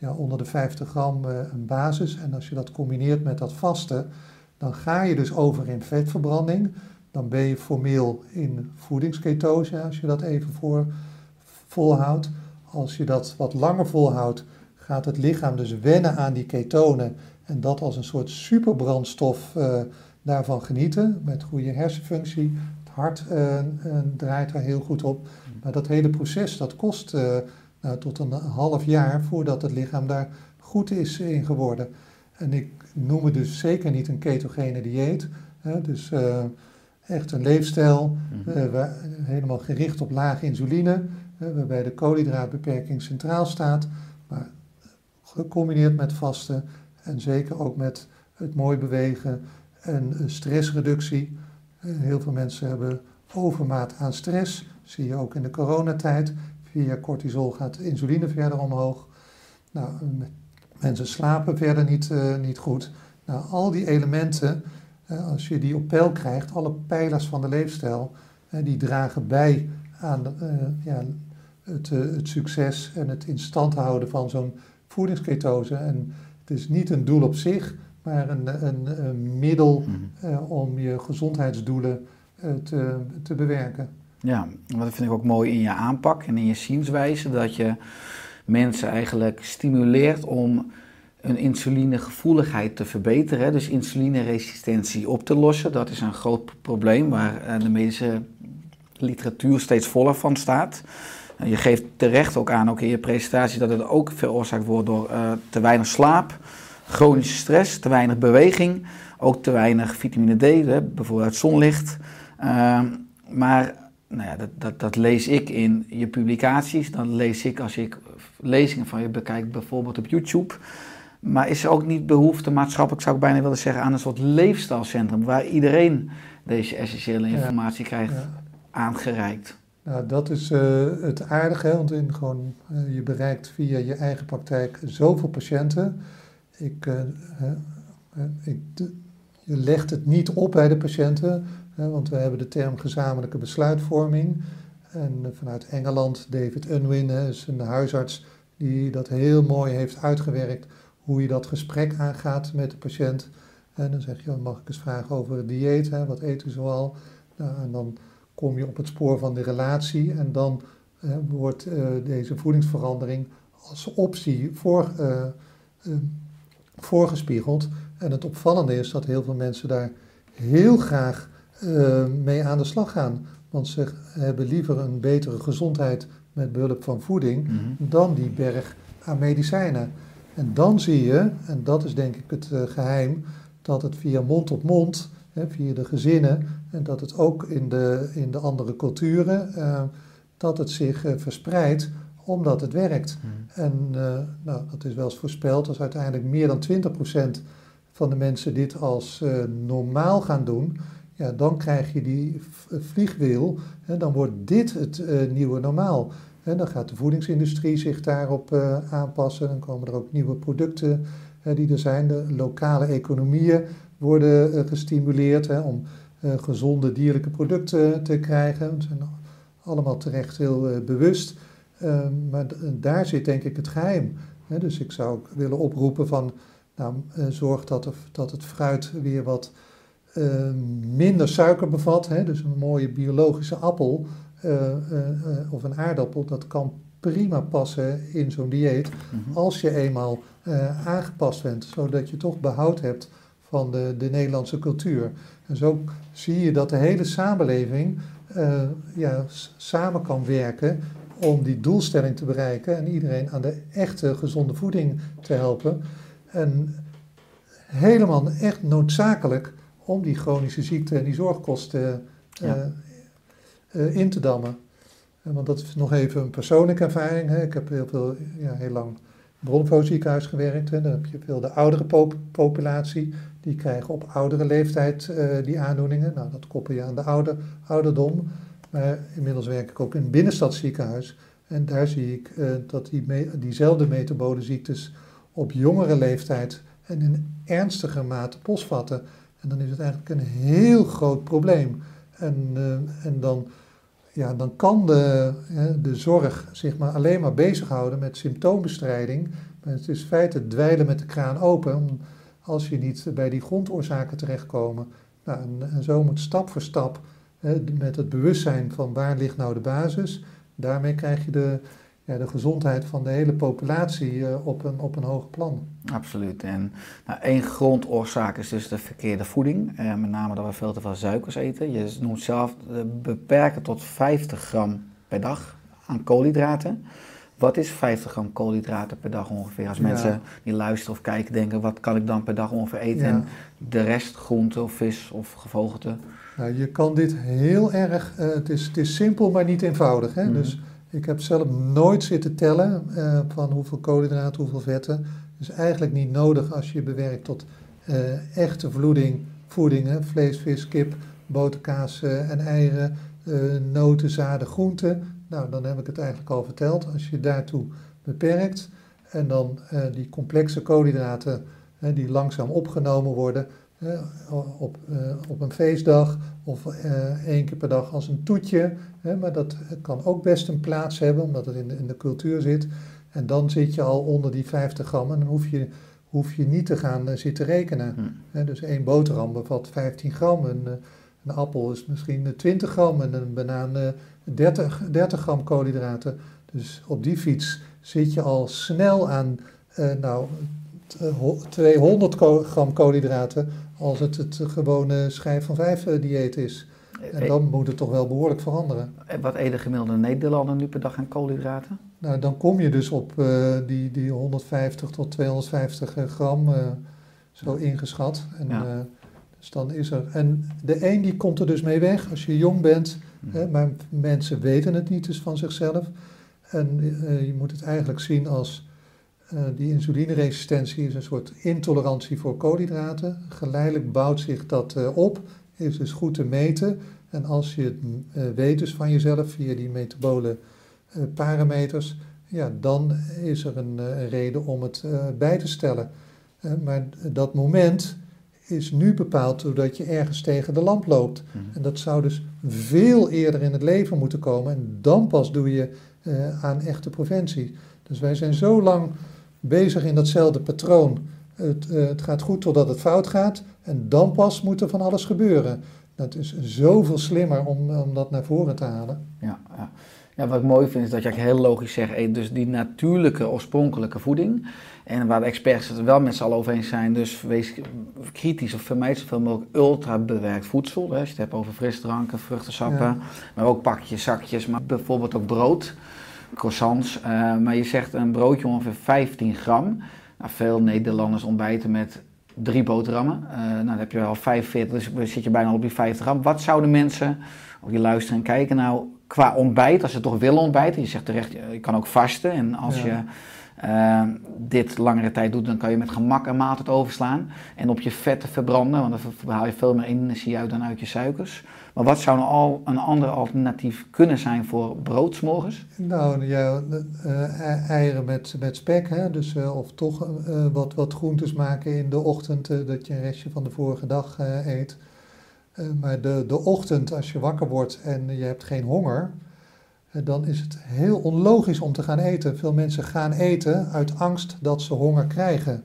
ja, onder de 50 gram een basis. En als je dat combineert met dat vasten, dan ga je dus over in vetverbranding. Dan ben je formeel in voedingsketose, als je dat even voor, volhoudt. Als je dat wat langer volhoudt, gaat het lichaam dus wennen aan die ketonen en dat als een soort superbrandstof uh, daarvan genieten, met goede hersenfunctie. Het hart uh, draait er heel goed op. Maar dat hele proces, dat kost nou, tot een half jaar voordat het lichaam daar goed is in geworden. En ik noem het dus zeker niet een ketogene dieet. Hè, dus uh, echt een leefstijl, uh, helemaal gericht op lage insuline, waarbij de koolhydraatbeperking centraal staat, maar gecombineerd met vasten en zeker ook met het mooi bewegen en stressreductie. heel veel mensen hebben overmaat aan stress, zie je ook in de coronatijd. Via cortisol gaat insuline verder omhoog. Nou, Mensen slapen verder niet, uh, niet goed. Nou, al die elementen, uh, als je die op peil krijgt, alle pijlers van de leefstijl, uh, die dragen bij aan ja, het, het, succes en het in stand houden van zo'n voedingsketose. En het is niet een doel op zich, maar een, een, een middel mm. om je gezondheidsdoelen te, te bewerken. Ja, wat vind ik ook mooi in je aanpak en in je zienswijze, dat je mensen eigenlijk stimuleert om een insulinegevoeligheid te verbeteren, dus insulineresistentie op te lossen. Dat is een groot probleem waar eh, de medische literatuur steeds voller van staat. Je geeft terecht ook aan, ook in je presentatie, dat het ook veroorzaakt wordt door uh, te weinig slaap, chronische stress, te weinig beweging, ook te weinig vitamine D, hè, bijvoorbeeld uit zonlicht. Uh, maar nou ja, dat, dat, dat, lees ik in je publicaties, dat lees ik als ik lezingen van je bekijk, bijvoorbeeld op YouTube. Maar is er ook niet behoefte, maatschappelijk zou ik bijna willen zeggen, aan een soort leefstijlcentrum waar iedereen deze essentiële informatie krijgt aangereikt? Nou, dat is uh, het aardige, want in gewoon, uh, je bereikt via je eigen praktijk zoveel patiënten. Ik, uh, ik, je legt het niet op bij de patiënten, want we hebben de term gezamenlijke besluitvorming. En vanuit Engeland, David Unwin is een huisarts die dat heel mooi heeft uitgewerkt, hoe je dat gesprek aangaat met de patiënt. En dan zeg je, mag ik eens vragen over het dieet, hè? wat eet u zoal? Nou, en dan kom je op het spoor van de relatie en dan wordt uh, deze voedingsverandering als optie voor, voorgespiegeld. En het opvallende is dat heel veel mensen daar heel graag mee aan de slag gaan. Want ze hebben liever een betere gezondheid met behulp van voeding mhm. dan die berg aan medicijnen. En dan zie je, en dat is denk ik het uh, geheim, dat het via mond tot mond hè, via de gezinnen, en dat het ook in de, in de andere culturen, eh, dat het zich eh, verspreidt omdat het werkt. En eh, nou, dat is wel eens voorspeld, als uiteindelijk meer dan 20% van de mensen dit als eh, normaal gaan doen, ja, dan krijg je die v- vliegwiel en dan wordt dit het eh, nieuwe normaal. En dan gaat de voedingsindustrie zich daarop eh, aanpassen, dan komen er ook nieuwe producten eh, die er zijn. De lokale economieën worden eh, gestimuleerd hè, om eh, gezonde dierlijke producten te krijgen. We zijn allemaal terecht heel eh, bewust. Eh, maar daar zit denk ik het geheim. Hè, dus ik zou ook willen oproepen van, nou, eh, zorg dat, er, dat het fruit weer wat eh, minder suiker bevat. Hè, dus een mooie biologische appel eh, eh, of een aardappel, dat kan prima passen in zo'n dieet. Mhm. Als je eenmaal aangepast bent, zodat je toch behoud hebt van de, de Nederlandse cultuur. En zo zie je dat de hele samenleving ja, samen kan werken om die doelstelling te bereiken en iedereen aan de echte gezonde voeding te helpen. En helemaal echt noodzakelijk om die chronische ziekte en die zorgkosten eh, Ja. eh, in te dammen. Eh, want dat is nog even een persoonlijke ervaring. Hè. Ik heb heel, veel, ja, heel lang Bronvo ziekenhuis gewerkt. Hè. Dan heb je veel de oudere pop- populatie. Die krijgen op oudere leeftijd eh, die aandoeningen. Nou, dat koppel je aan de oude, ouderdom. Maar inmiddels werk ik ook in een binnenstadsziekenhuis. En daar zie ik eh, dat die me- diezelfde metabole ziektes op jongere leeftijd en in ernstiger mate postvatten. En dan is het eigenlijk een heel groot probleem. En, eh, en dan, ja, dan kan de, de zorg zich maar alleen maar bezighouden met symptoombestrijding. Maar het is in feite dweilen met de kraan open als je niet bij die grondoorzaken terechtkomen. Nou, en, en zo moet stap voor stap met het bewustzijn van waar ligt nou de basis. Daarmee krijg je de, ja, de gezondheid van de hele populatie eh, op, een, op een hoog plan. Absoluut. En nou, één grondoorzaak is dus de verkeerde voeding. Eh, met name dat we veel te veel suikers eten. Je noemt zelf eh, beperken tot 50 gram per dag aan koolhydraten. Wat is 50 gram koolhydraten per dag ongeveer? Als Ja. mensen die luisteren of kijken denken, wat kan ik dan per dag ongeveer eten? Ja. En de rest groente of vis of gevogelte. Nou, je kan dit heel erg, het, is, het is simpel, maar niet eenvoudig. Hè? Mhm. Dus ik heb zelf nooit zitten tellen eh, van hoeveel koolhydraten, hoeveel vetten. Dus eigenlijk niet nodig als je bewerkt tot eh, echte voeding, voedingen, vlees, vis, kip, boter, kaas eh, en eieren, eh, noten, zaden, groenten. Nou, dan heb ik het eigenlijk al verteld. Als je daartoe beperkt en dan die complexe koolhydraten die langzaam opgenomen worden op, eh, op een feestdag of eh, één keer per dag als een toetje. Maar dat kan ook best een plaats hebben, omdat het in de, in de cultuur zit. En dan zit je al onder die 50 gram en dan hoef je, hoef je niet te gaan eh, zitten rekenen. Hm. Hè, dus één boterham bevat 15 gram, een, een appel is misschien eh, 20 gram en een banaan eh, 30, 30 gram koolhydraten. Dus op die fiets zit je al snel aan nou, t- eh, ho- 200 ko- gram koolhydraten als het het gewone schijf van vijf eh, dieet is. En dan moet het toch wel behoorlijk veranderen. Eh, Wat eten de gemiddelde Nederlander nu per dag aan koolhydraten? Nou, dan kom je dus op eh, die, die 150 tot 250 gram, eh, zo ingeschat. En, Ja. eh, dus dan is er. En de een die komt er dus mee weg als je jong bent, Hm. hè, maar mensen weten het niet dus van zichzelf. En eh, je moet het eigenlijk zien als eh, die insulineresistentie is een soort intolerantie voor koolhydraten. Geleidelijk bouwt zich dat eh, op, is dus goed te meten. En als je het eh, weet dus van jezelf via die metabole parameters, ja, dan is er een, reden om het bij te stellen. Maar dat moment is nu bepaald doordat je ergens tegen de lamp loopt. Mhm. En dat zou dus veel eerder in het leven moeten komen. En dan pas doe je aan echte preventie. Dus wij zijn zo lang bezig in datzelfde patroon. Het, eh, het gaat goed totdat het fout gaat. En dan pas moet er van alles gebeuren. Dat is zoveel slimmer om, om dat naar voren te halen. Ja, ja. ja, wat ik mooi vind is dat je eigenlijk heel logisch zegt, dus die natuurlijke, oorspronkelijke voeding. En waar de experts het er wel met z'n allen over eens zijn, dus wees kritisch of vermijd zoveel mogelijk ultra bewerkt voedsel. Hè. Als je het hebt over frisdranken, vruchtensappen, Ja. maar ook pakjes, zakjes, maar bijvoorbeeld ook brood, croissants. Eh, maar je zegt een broodje ongeveer 15 gram. Nou, veel Nederlanders ontbijten met drie boterhammen. Eh, nou, dan heb je wel 45, dus zit je bijna op die 50 gram. Wat zouden mensen, of die luisteren en kijken, nou qua ontbijt, als ze toch willen ontbijten, je zegt terecht, je kan ook vasten. En als Ja. je eh, dit langere tijd doet, dan kan je met gemak een maaltijd overslaan. En op je vetten verbranden, want dan haal je veel meer energie uit dan uit je suikers. Maar wat zou nou al een ander alternatief kunnen zijn voor brood 's morgens? Nou, eh, ei- eieren met, met spek, hè? Dus, eh, of toch eh, wat, wat groentes maken in de ochtend, dat je een restje van de vorige dag eet. Maar de, de ochtend, als je wakker wordt en je hebt geen honger, dan is het heel onlogisch om te gaan eten. Veel mensen gaan eten uit angst dat ze honger krijgen.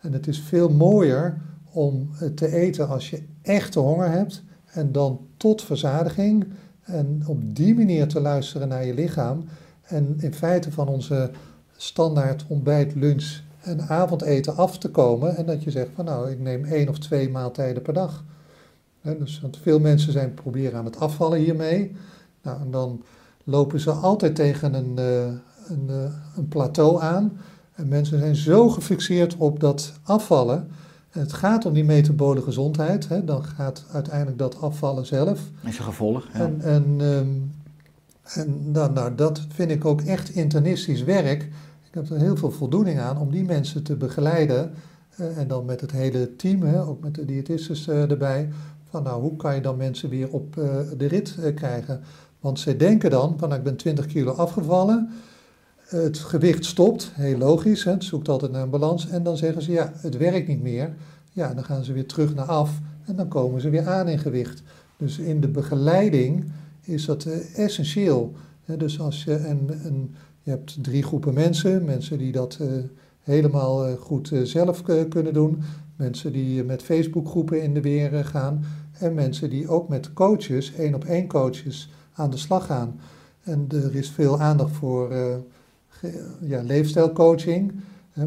En het is veel mooier om te eten als je echte honger hebt en dan tot verzadiging. En op die manier te luisteren naar je lichaam. En in feite van onze standaard ontbijt, lunch en avondeten af te komen. En dat je zegt van nou, ik neem één of twee maaltijden per dag. Dus, want veel mensen zijn proberen aan het afvallen hiermee. Nou, en dan lopen ze altijd tegen een, eh, een, eh, een plateau aan. En mensen zijn zo gefixeerd op dat afvallen. Het gaat om die metabole gezondheid. Hè, dan gaat uiteindelijk dat afvallen zelf. Is een gevolg. Ja. En, en, ehm, en nou, nou, dat vind ik ook echt internistisch werk. Ik heb er heel veel voldoening aan om die mensen te begeleiden. eh, en dan met het hele team, hè, ook met de diëtistes eh, erbij. Van nou, hoe kan je dan mensen weer op eh, de rit krijgen? Want zij denken dan, van nou, ik ben 20 kilo afgevallen. Het gewicht stopt, heel logisch. Hè, het zoekt altijd naar een balans. En dan zeggen ze, ja, het werkt niet meer. Ja, dan gaan ze weer terug naar af. En dan komen ze weer aan in gewicht. Dus in de begeleiding is dat eh, essentieel. Hè, dus als je een, je hebt drie groepen mensen, mensen die dat eh, helemaal eh, goed zelf kunnen doen, mensen die met Facebookgroepen in de weer gaan en mensen die ook met coaches, één op één coaches, aan de slag gaan. En er is veel aandacht voor ja, leefstijlcoaching,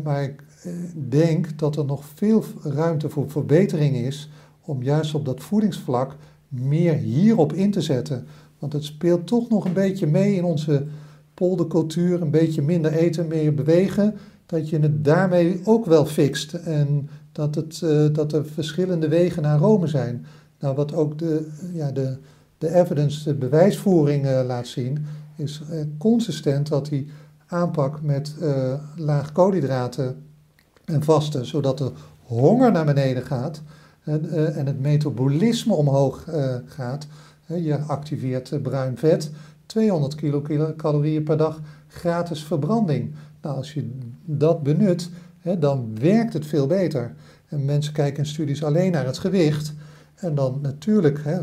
maar ik eh, denk dat er nog veel ruimte voor verbetering is om juist op dat voedingsvlak meer hierop in te zetten. Want het speelt toch nog een beetje mee in onze poldercultuur, een beetje minder eten, meer bewegen, dat je het daarmee ook wel fixt. En dat, het, eh, dat er verschillende wegen naar Rome zijn. Nou, wat ook de, ja, de, de evidence, de bewijsvoering eh, laat zien, is consistent dat die aanpak met eh, laag koolhydraten en vasten, zodat de honger naar beneden gaat en, eh, en het metabolisme omhoog eh, gaat. Je activeert bruin vet, 200 kilocalorieën per dag, gratis verbranding. Nou, als je dat benut, dan werkt het veel beter. En mensen kijken in studies alleen naar het gewicht. En dan natuurlijk, hè,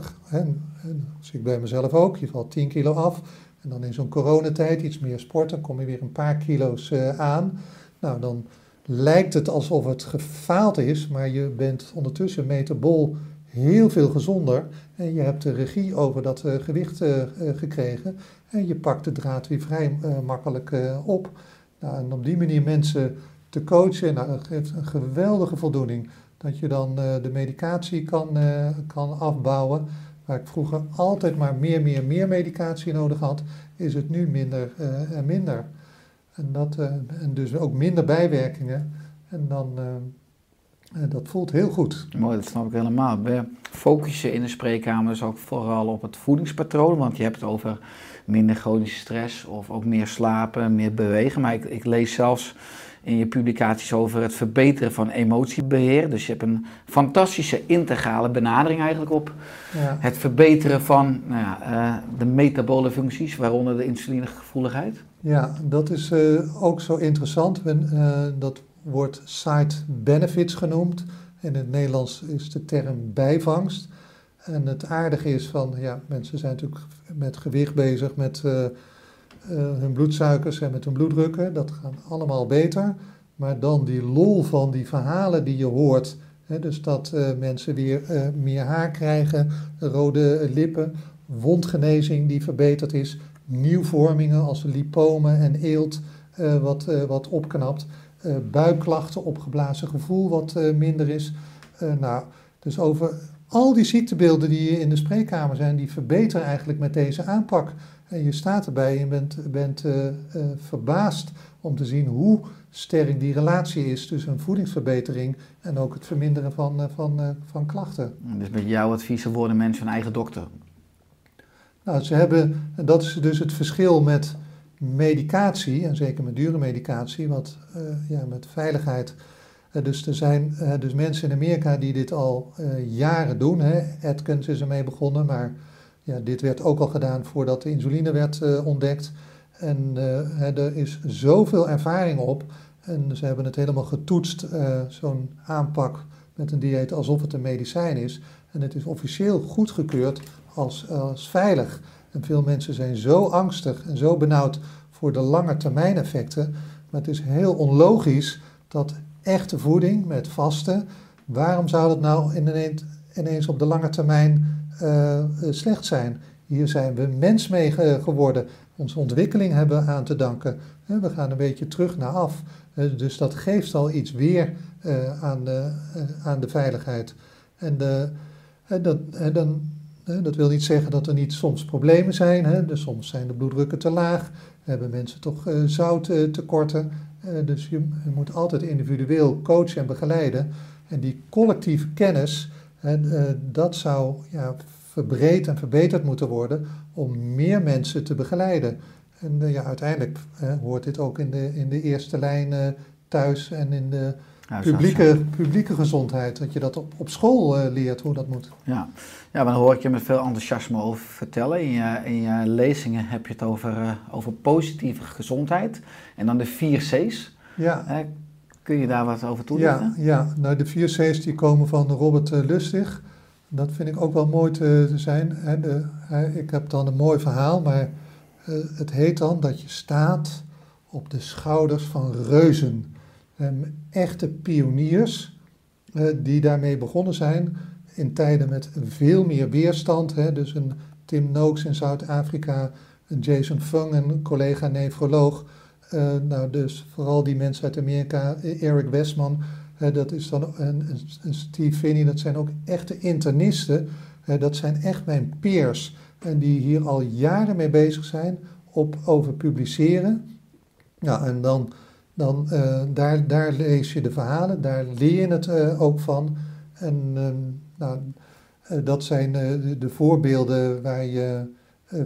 zie ik bij mezelf ook, je valt 10 kilo af. En dan in zo'n coronatijd iets meer sport, dan kom je weer een paar kilo's eh, aan. Nou, dan lijkt het alsof het gefaald is, maar je bent ondertussen metabol heel veel gezonder. En je hebt de regie over dat eh, gewicht eh, gekregen. En je pakt de draad weer vrij makkelijk op. Nou, en op die manier mensen te coachen, nou, dat geeft een geweldige voldoening. Dat je dan de medicatie kan, kan afbouwen. Waar ik vroeger altijd maar meer, meer, meer medicatie nodig had, is het nu minder eh, en minder. En, dat, eh, en dus ook minder bijwerkingen. En dan, eh, dat voelt heel goed. Mooi, dat snap ik helemaal. We focussen in de spreekkamer dus ook vooral op het voedingspatroon, want je hebt het over minder chronische stress of ook meer slapen, meer bewegen. Maar ik, ik lees zelfs in je publicaties over het verbeteren van emotiebeheer. Dus je hebt een fantastische integrale benadering eigenlijk op Ja. het verbeteren van nou ja, eh, de metabole functies, waaronder de insulinegevoeligheid. Ja, dat is eh, ook zo interessant. Men, eh, dat wordt side benefits genoemd. In het Nederlands is de term bijvangst. En het aardige is van, ja, mensen zijn natuurlijk met gewicht bezig, met hun bloedsuikers en met hun bloeddrukken. Dat gaat allemaal beter. Maar dan die lol van die verhalen die je hoort. Hè, dus dat eh, mensen weer eh, meer haar krijgen, rode lippen, wondgenezing die verbeterd is, nieuwvormingen als lipomen en eelt eh, wat, eh, wat opknapt, eh, buikklachten, opgeblazen gevoel wat eh, minder is. Eh, nou, dus over al die ziektebeelden die in de spreekkamer zijn, die verbeteren eigenlijk met deze aanpak. En je staat erbij en bent, bent uh, uh, verbaasd om te zien hoe sterk die relatie is tussen een voedingsverbetering en ook het verminderen van, uh, van, van klachten. Dus met jouw advies worden mensen hun eigen dokter? Nou, ze hebben, en dat is dus het verschil met medicatie, en zeker met dure medicatie, wat ja, met veiligheid dus er zijn dus mensen in Amerika die dit al jaren doen. Hè. Atkins is ermee begonnen, maar ja, dit werd ook al gedaan voordat de insuline werd ontdekt. En er is zoveel ervaring op. En ze hebben het helemaal getoetst, zo'n aanpak met een dieet, alsof het een medicijn is. En het is officieel goedgekeurd als, als veilig. En veel mensen zijn zo angstig en zo benauwd voor de lange termijn effecten. Maar het is heel onlogisch dat echte voeding met vasten, waarom zou dat nou ineens, op de lange termijn uh, slecht zijn? Hier zijn we mens mee geworden. Onze ontwikkeling hebben aan te danken. We gaan een beetje terug naar af. Dus dat geeft al iets weer uh, aan, de, aan de veiligheid. En de, dat, dan, dat wil niet zeggen dat er niet soms problemen zijn. Dus soms zijn de bloeddrukken te laag, hebben mensen toch zouttekorten. Uh, dus je, moet altijd individueel coachen en begeleiden. En die collectieve kennis, uh, dat zou ja, verbreed en verbeterd moeten worden om meer mensen te begeleiden. En uh, ja, uiteindelijk hoort dit ook in de, in de eerste lijn thuis en in de publieke, publieke gezondheid. Dat je dat op, op school uh, leert hoe dat moet. Ja. ja, maar dan hoor ik je met veel enthousiasme over vertellen. In je, in je lezingen heb je het over, uh, over positieve gezondheid. En dan de vier C's. Ja. Uh, kun je daar wat over toelichten? Ja, ja. Nou, de vier C's die komen van Robert Lustig. Dat vind ik ook wel mooi te, te zijn. Hè. De, ik heb dan een mooi verhaal, maar het heet dan dat je staat op de schouders van reuzen echte pioniers uh, die daarmee begonnen zijn in tijden met veel meer weerstand. Hè, dus een Tim Noakes in Zuid-Afrika, een Jason Fung, een collega nefroloog. Uh, nou, dus vooral die mensen uit Amerika, Eric Westman, dat is dan een Steve Finney, dat zijn ook echte internisten. dat zijn echt mijn peers en die hier al jaren mee bezig zijn op over publiceren. Nou, en dan dan uh, daar, daar lees je de verhalen, daar leer je het uh, ook van. En uh, nou, dat zijn de, de, voorbeelden waar je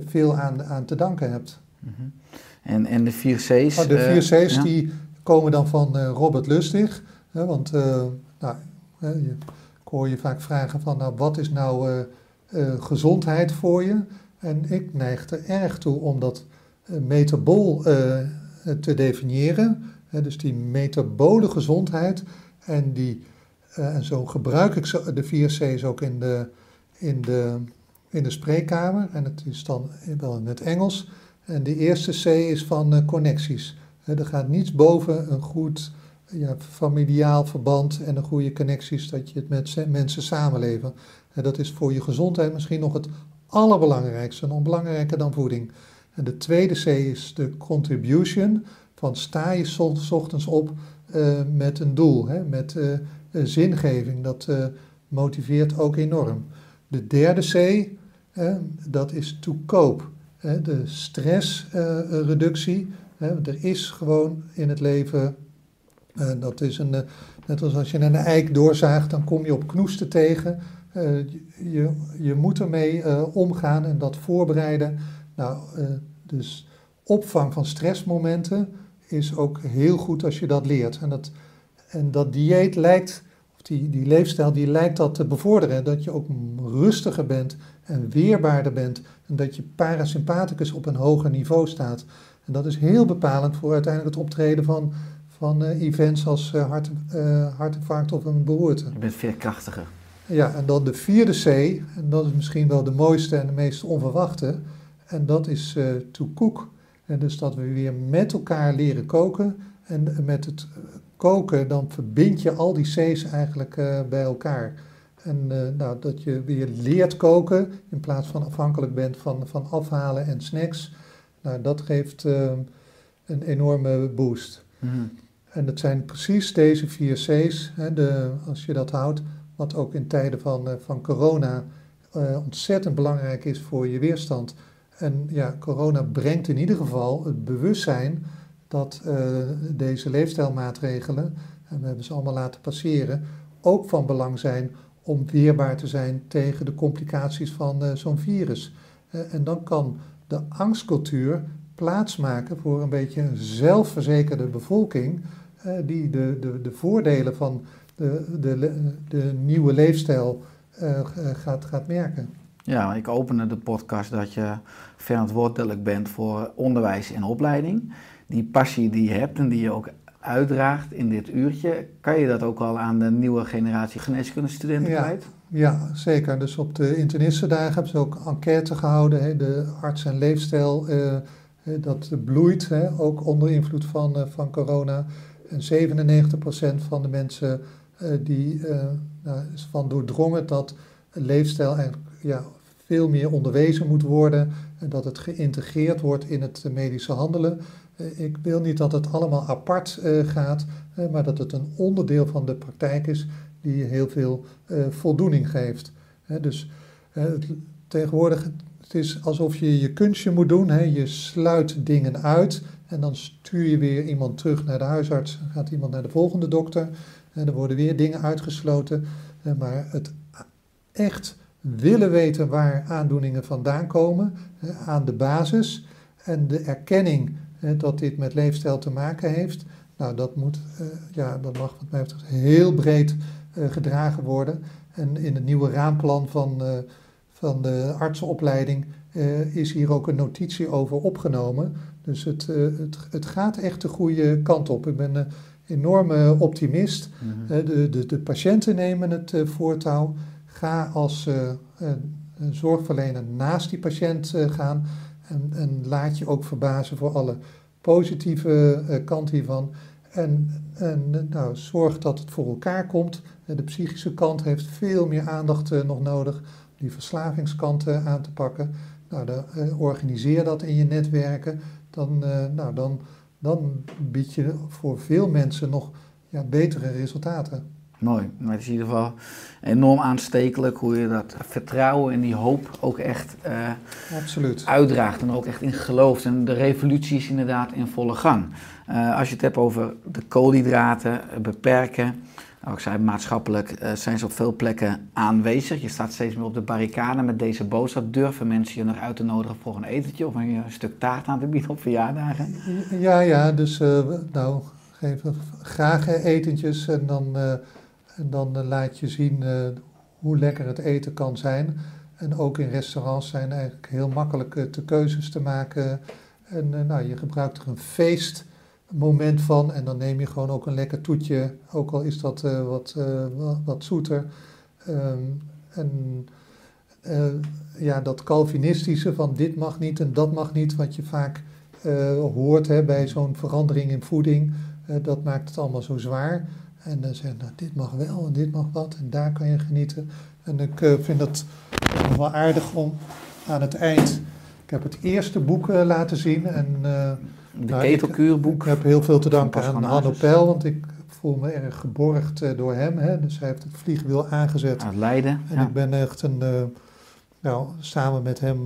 veel aan, aan te danken hebt. Mm -hmm. en, en de vier C's? Oh, de vier C's ja. die komen dan van Robert Lustig. want nou, je, ik hoor je vaak vragen van nou, wat is nou gezondheid voor je? En ik neig er erg toe om dat metabol te definiëren dus die metabole gezondheid en die, uh, en zo gebruik ik de vier C's ook in de, in, de, in de spreekkamer. En het is dan wel in het Engels. En de eerste C is van uh, connecties. er gaat niets boven een goed ja, familiaal verband en een goede connecties dat je het met mensen samenleven. En dat is voor je gezondheid misschien nog het allerbelangrijkste, nog belangrijker dan voeding. En de tweede C is de contribution van sta je s ochtends op uh, met een doel, hè, met uh, zingeving. Dat uh, motiveert ook enorm. De derde C, dat is to cope. De stressreductie. er is gewoon in het leven, dat is een, net als als je een eik doorzaagt, dan kom je op knoesten tegen. je, je moet ermee omgaan en dat voorbereiden. Nou, dus opvang van stressmomenten is ook heel goed als je dat leert. En dat, en dat dieet lijkt, of die, die leefstijl, die lijkt dat te bevorderen. Dat je ook rustiger bent en weerbaarder bent. En dat je parasympathicus op een hoger niveau staat. En dat is heel bepalend voor uiteindelijk het optreden van, van uh, events als uh, hart, uh, hartinfarct of een beroerte. Je bent veel krachtiger. Ja, en dan de vierde C, en dat is misschien wel de mooiste en de meest onverwachte. En dat is to cook. En dus dat we weer met elkaar leren koken. En met het koken, dan verbind je al die C's eigenlijk uh, bij elkaar. En uh, nou, dat je weer leert koken in plaats van afhankelijk bent van, van afhalen en snacks. Nou, dat geeft uh, een enorme boost. Mm. En dat zijn precies deze vier C's, hè, de, als je dat houdt, wat ook in tijden van, eh, van corona eh, ontzettend belangrijk is voor je weerstand. En ja, corona brengt in ieder geval het bewustzijn dat eh, deze leefstijlmaatregelen, en we hebben ze allemaal laten passeren, ook van belang zijn om weerbaar te zijn tegen de complicaties van eh, zo'n virus. Eh, en dan kan de angstcultuur plaatsmaken voor een beetje een zelfverzekerde bevolking die de, de, de voordelen van de, de, de nieuwe leefstijl gaat, gaat merken. Ja, ik opende de podcast dat je verantwoordelijk bent voor onderwijs en opleiding. Die passie die je hebt en die je ook uitdraagt in dit uurtje, kan je dat ook al aan de nieuwe generatie geneeskundestudenten Ja. kwijt? Ja, zeker. Dus op de internistendagen hebben ze ook enquête gehouden. Hè, de arts en leefstijl, eh, dat bloeit, hè, ook onder invloed van, eh, van corona. En 97% van de mensen eh, die eh, nou, is van doordrongen dat leefstijl eigenlijk ja, veel meer onderwezen moet worden. En dat het geïntegreerd wordt in het medische handelen. Eh, ik wil niet dat het allemaal apart eh, gaat, eh, maar dat het een onderdeel van de praktijk is die heel veel voldoening geeft. Dus tegenwoordig, het is alsof je je kunstje moet doen. Je sluit dingen uit en dan stuur je weer iemand terug naar de huisarts. Dan gaat iemand naar de volgende dokter en er worden weer dingen uitgesloten. Maar het echt willen weten waar aandoeningen vandaan komen, aan de basis en de erkenning dat dit met leefstijl te maken heeft. Nou, dat moet, eh, ja, dat mag wat mij betreft heel breed eh, gedragen worden. En in het nieuwe raamplan van, eh, van de artsenopleiding is hier ook een notitie over opgenomen. Dus het, het, het gaat echt de goede kant op. Ik ben een enorme optimist. Eh, de, de, de patiënten nemen het voortouw. Ga als eh, zorgverlener naast die patiënt eh, gaan. En, en laat je ook verbazen voor alle positieve eh, kant hiervan. En, en nou, zorg dat het voor elkaar komt. De psychische kant heeft veel meer aandacht nog nodig. Die verslavingskant aan te pakken. Nou, organiseer dat in je netwerken. Dan, nou, dan, dan bied je voor veel mensen nog ja, betere resultaten. Mooi. Maar het is in ieder geval enorm aanstekelijk hoe je dat vertrouwen en die hoop ook echt Absoluut. uitdraagt en er ook echt in gelooft. En de revolutie is inderdaad in volle gang. Eh, als je het hebt over de koolhydraten eh, beperken, nou, ik zei maatschappelijk, zijn ze op veel plekken aanwezig. Je staat steeds meer op de barricade met deze boodschap. Durven mensen je nog uit te nodigen voor een etentje of een, een stuk taart aan te bieden op verjaardagen? Ja, ja, dus nou, geven graag etentjes en dan, en dan eh, laat je zien eh, hoe lekker het eten kan zijn. En ook in restaurants zijn eigenlijk heel makkelijk eh, te keuzes te maken. En nou, je gebruikt er een feestmoment van en dan neem je gewoon ook een lekker toetje, ook al is dat wat, wa- wat zoeter. Ehm, en ja, dat Calvinistische van dit mag niet en dat mag niet, wat je vaak hoort hè, bij zo'n verandering in voeding, dat maakt het allemaal zo zwaar. En dan zeggen, nou, dit mag wel en dit mag wat en daar kan je genieten. En ik eh, vind het nog wel aardig om aan het eind, ik heb het eerste boek eh, laten zien en eh, De nou, ketelkuurboek. ik heb heel veel te danken aan Hanno Nasus. Pel, want ik voel me erg geborgd door hem. Hè, dus hij heeft het vliegwiel aangezet. Uit Leiden. En Ja. ik ben echt een, nou, samen met hem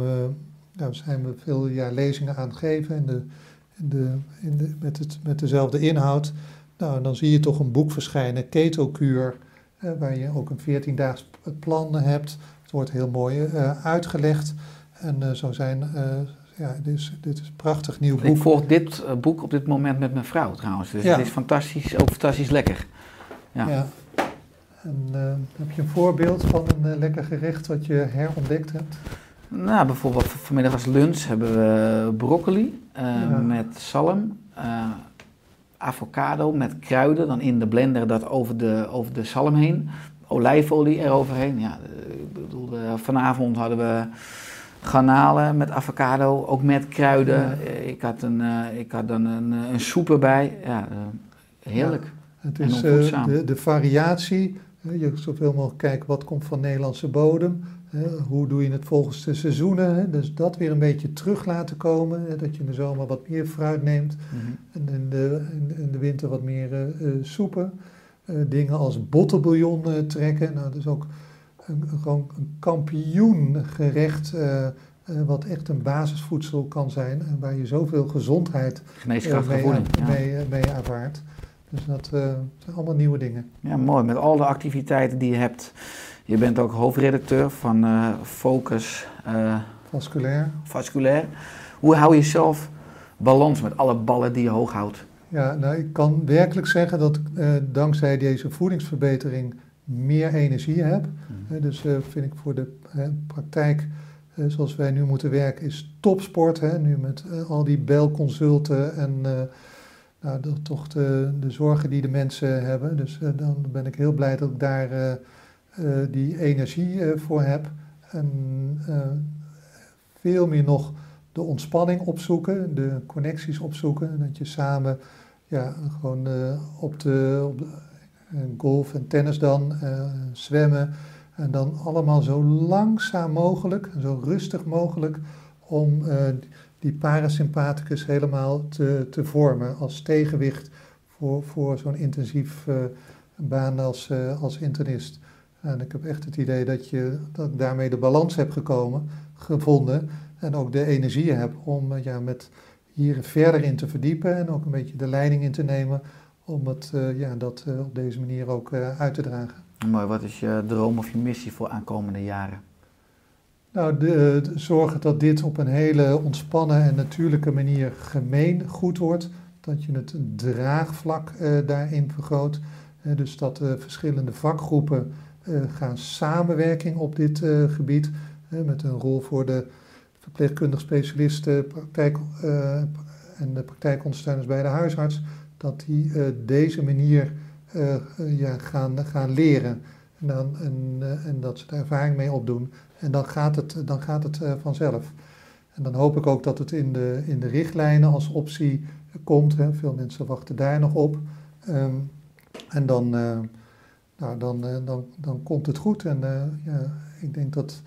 nou, zijn we veel jaar lezingen aan het geven de, in de, met, het, met dezelfde inhoud. Nou, dan zie je toch een boek verschijnen, Ketokuur, eh, waar je ook een 14-daags plan hebt. Het wordt heel mooi eh, uitgelegd. En eh, zo zijn, ja, dit is, dit is een prachtig nieuw Ik boek. volg dit boek op dit moment met mijn vrouw trouwens. Dus Ja. het is fantastisch, ook fantastisch lekker. Ja. Ja. En heb je een voorbeeld van een lekker gerecht wat je herontdekt hebt? Nou, bijvoorbeeld vanmiddag als lunch hebben we broccoli Ja. met zalm, avocado met kruiden, dan in de blender dat over de, over de zalm heen, olijfolie eroverheen. Ja, eh, ik bedoel, eh, vanavond hadden we garnalen met avocado, ook met kruiden. Eh, ik, had een, ik had dan een, een soep erbij. Ja, heerlijk. Het is de, de variatie. Je zoveel mogelijk kijken wat komt van Nederlandse bodem. Hoe doe je het volgens de seizoenen? hè, dus dat weer een beetje terug laten komen. hè, dat je in de zomer wat meer fruit neemt. Mhm. En in de, in, de winter wat meer eh, eh, soepen. eh, dingen als bottenbouillon trekken. Nou, dat is ook een, gewoon een kampioengerecht wat echt een basisvoedsel kan zijn en waar je zoveel gezondheid Geneeskrachtige mee. Ja. mee, mee ervaart. Dus dat zijn allemaal nieuwe dingen. ja, mooi. Met al de activiteiten die je hebt. Je bent ook hoofdredacteur van eh, Focus eh, Vasculair. Vasculair. Hoe hou je zelf balans met alle ballen die je hoog houdt? Ja, nou, ik kan werkelijk zeggen dat ik eh, dankzij deze voedingsverbetering meer energie heb. Eh, dus eh, vind ik voor de praktijk zoals wij nu moeten werken is topsport. Hè? Nu met al die belconsulten en eh, nou, de- toch de, de zorgen die de mensen hebben. Dus dan ben ik heel blij dat ik daar die energie eh, voor heb. En eh, veel meer nog de ontspanning opzoeken, de connecties opzoeken. Dat je samen ja, gewoon eh, op de, op eh, golf en tennis dan, eh, zwemmen. En dan allemaal zo langzaam mogelijk, zo rustig mogelijk, om eh, die parasympathicus helemaal te, te vormen als tegenwicht voor, voor zo'n intensief eh, baan als, eh, als internist. En ik heb echt het idee dat, je, dat daarmee de balans heb gekomen, gevonden en ook de energie heb om eh, ja, met hier verder in te verdiepen en ook een beetje de leiding in te nemen om het, eh, ja, dat eh, op deze manier ook uit te dragen. Mooi, wat is je droom of je missie voor aankomende jaren? Nou, de, de- zorgen dat dit op een hele ontspannen en natuurlijke manier gemeen goed wordt. Dat je het draagvlak daarin vergroot. Dus dat de verschillende vakgroepen gaan samenwerking op dit eh, gebied. eh, met een rol voor de verpleegkundig specialisten praktijk, eh, en de praktijkondersteuners bij de huisarts. Dat die eh, deze manier eh, eh, ja, gaan, gaan leren. En, dan, en, eh, en dat ze er ervaring mee opdoen. En dan gaat het, dan gaat het eh, vanzelf. En dan hoop ik ook dat het in de, in de richtlijnen als optie komt. Hè. Veel mensen wachten daar nog op. Ehm, en dan, eh, nou, dan, eh, dan, dan komt het goed. En eh, ja, ik denk dat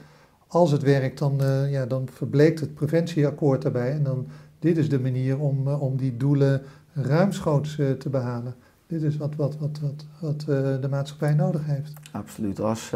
als het werkt, dan, eh, ja, dan verbleekt het preventieakkoord daarbij. En dan, dit is de manier om, om die doelen ruimschoots te behalen. Dit is wat, wat, wat, wat, wat de maatschappij nodig heeft. Absoluut. Als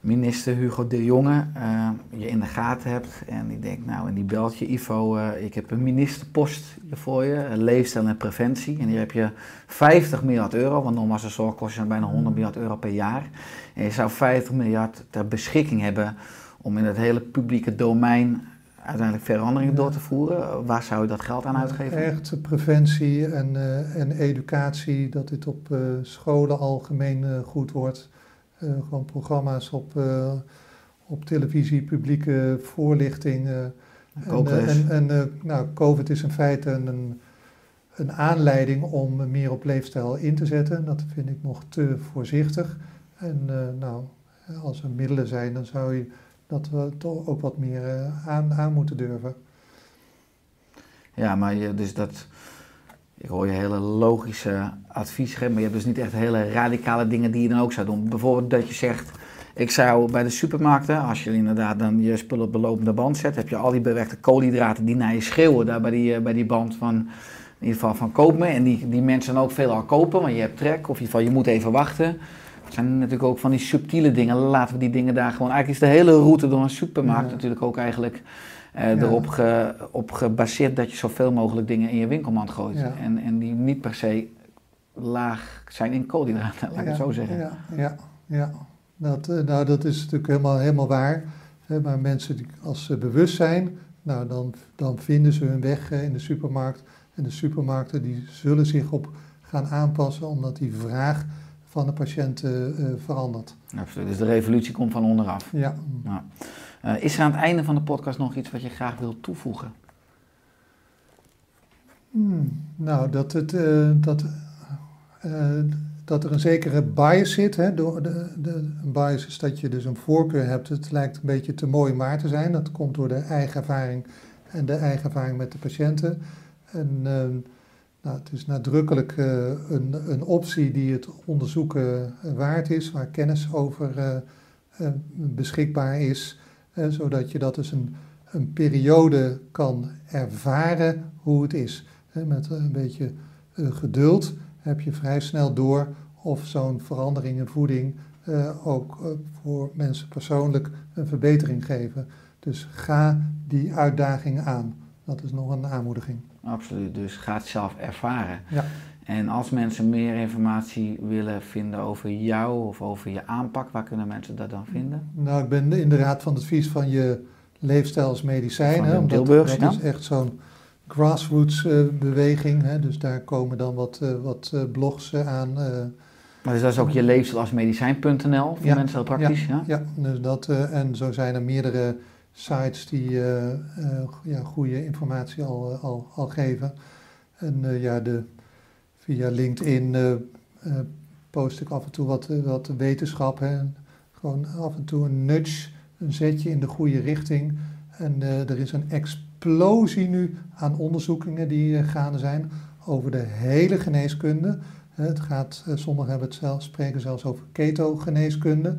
minister Hugo de Jonge eh, je in de gaten hebt en die denkt, nou, en die belt je, Ivo, eh, ik heb een ministerpost voor je, eh, leefstijl en preventie. En hier heb je 50 miljard euro, want normaal zijn zorgkosten bijna 100 miljard euro per jaar. En je zou 50 miljard ter beschikking hebben om in het hele publieke domein uiteindelijk veranderingen door te voeren. Waar zou je dat geld aan uitgeven? Echt preventie en, en educatie, dat dit op scholen algemeen goed wordt. Eh, gewoon programma's op, eh, op televisie, publieke voorlichting. eh, en, en, en nou, COVID is in feite een, een aanleiding om meer op leefstijl in te zetten. Dat vind ik nog te voorzichtig. En nou, als er middelen zijn, dan zou je dat we toch ook wat meer aan, aan moeten durven. Ja, maar je, dus dat. Ik hoor je hele logische advies geven, maar je hebt dus niet echt hele radicale dingen die je dan ook zou doen. Bijvoorbeeld dat je zegt, ik zou bij de supermarkten, als je inderdaad dan je spullen op de lopende band zet, heb je al die bewerkte koolhydraten die naar je schreeuwen daar bij die, eh, bij die band van, in ieder geval van koop me. En die, die mensen dan ook veel al kopen, want je hebt trek, of in ieder geval je moet even wachten. Het zijn natuurlijk ook van die subtiele dingen. Laten we die dingen daar gewoon. Eigenlijk is de hele route door een supermarkt Ja. natuurlijk ook eigenlijk Ja. erop ge- op gebaseerd dat je zoveel mogelijk dingen in je winkelmand gooit. Ja. En, en die niet per se laag zijn in koolhydraten, laat ik het zo zeggen. Ja, ja, ja. Dat, eh, nou, dat is natuurlijk helemaal, helemaal waar. Maar mensen, die, als ze bewust zijn, nou, dan, dan vinden ze hun weg eh, in de supermarkt. En de supermarkten die zullen zich op gaan aanpassen, omdat die vraag van de patiënt eh, eh, verandert. Absoluut. Dus de revolutie komt van onderaf. Ja. Eh, is er aan het einde van de podcast nog iets wat je graag wilt toevoegen? Hmm, nou, dat, het, eh, dat, eh, dat er een zekere bias zit. Hè? Door de, de, een bias is dat je dus een voorkeur hebt. Het lijkt een beetje te mooi om waar te zijn. Dat komt door de eigen ervaring en de eigen ervaring met de patiënten. En eh, nou, het is nadrukkelijk een, een optie die het onderzoeken waard is, waar kennis over beschikbaar is, eh, zodat je dat dus een, een periode kan ervaren hoe het is. Hè, met een beetje eh, geduld heb je vrij snel door of zo'n verandering in voeding eh, ook eh, voor mensen persoonlijk een verbetering geven. Dus ga die uitdaging aan. Dat is nog een aanmoediging. Absoluut, dus ga het zelf ervaren. Ja. En als mensen meer informatie willen vinden over jou of over je aanpak, waar kunnen mensen dat dan vinden? Nou, ik ben in de raad van advies van je leefstijl als medicijn. Van hè, omdat Tilburgs, dat ja. is echt zo'n grassroots eh, beweging. Hè, dus daar komen dan wat, eh, wat eh, blogs aan. Maar dus dat is ook je leefstijl als medicijn.nl voor Ja, mensen heel praktisch, ja? ja, dus dat, en zo zijn er meerdere sites die ja, goede informatie al, al, al geven. En ja, de, via LinkedIn eh, eh, post ik af en toe wat, eh, wat wetenschap. Gewoon af en toe een nudge, een zetje in de goede richting. En er is een explosie nu aan onderzoekingen die gaande zijn over de hele geneeskunde. Het gaat, sommigen hebben het zelf, spreken zelfs over ketogeneeskunde.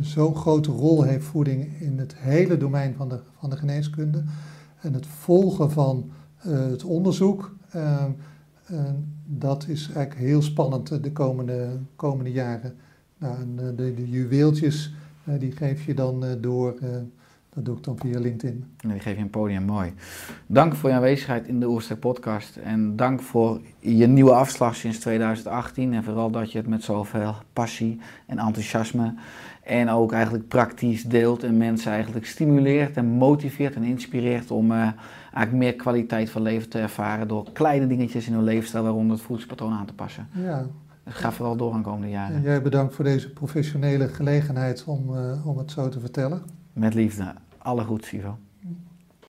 Zo'n grote rol heeft voeding in het hele domein van de, van de geneeskunde. En het volgen van het onderzoek, eh, eh, dat is eigenlijk heel spannend eh, de komende, komende jaren. Nou, eh, de, de juweeltjes, eh, die geef je dan door, dat doe ik dan via LinkedIn. Die geef je een podium, mooi. Dank voor je aanwezigheid in de Oerstek podcast. En dank voor je nieuwe afslag sinds 2018. En vooral dat je het met zoveel passie en enthousiasme en ook eigenlijk praktisch deelt en mensen eigenlijk stimuleert en motiveert en inspireert om eigenlijk meer kwaliteit van leven te ervaren door kleine dingetjes in hun levensstijl, waaronder het voedingspatroon aan te passen. Ja, Dus ga vooral door aan de komende jaren. en jij bedankt voor deze professionele gelegenheid om, eh, om het zo te vertellen. Met liefde. Alle goeds, Ivo.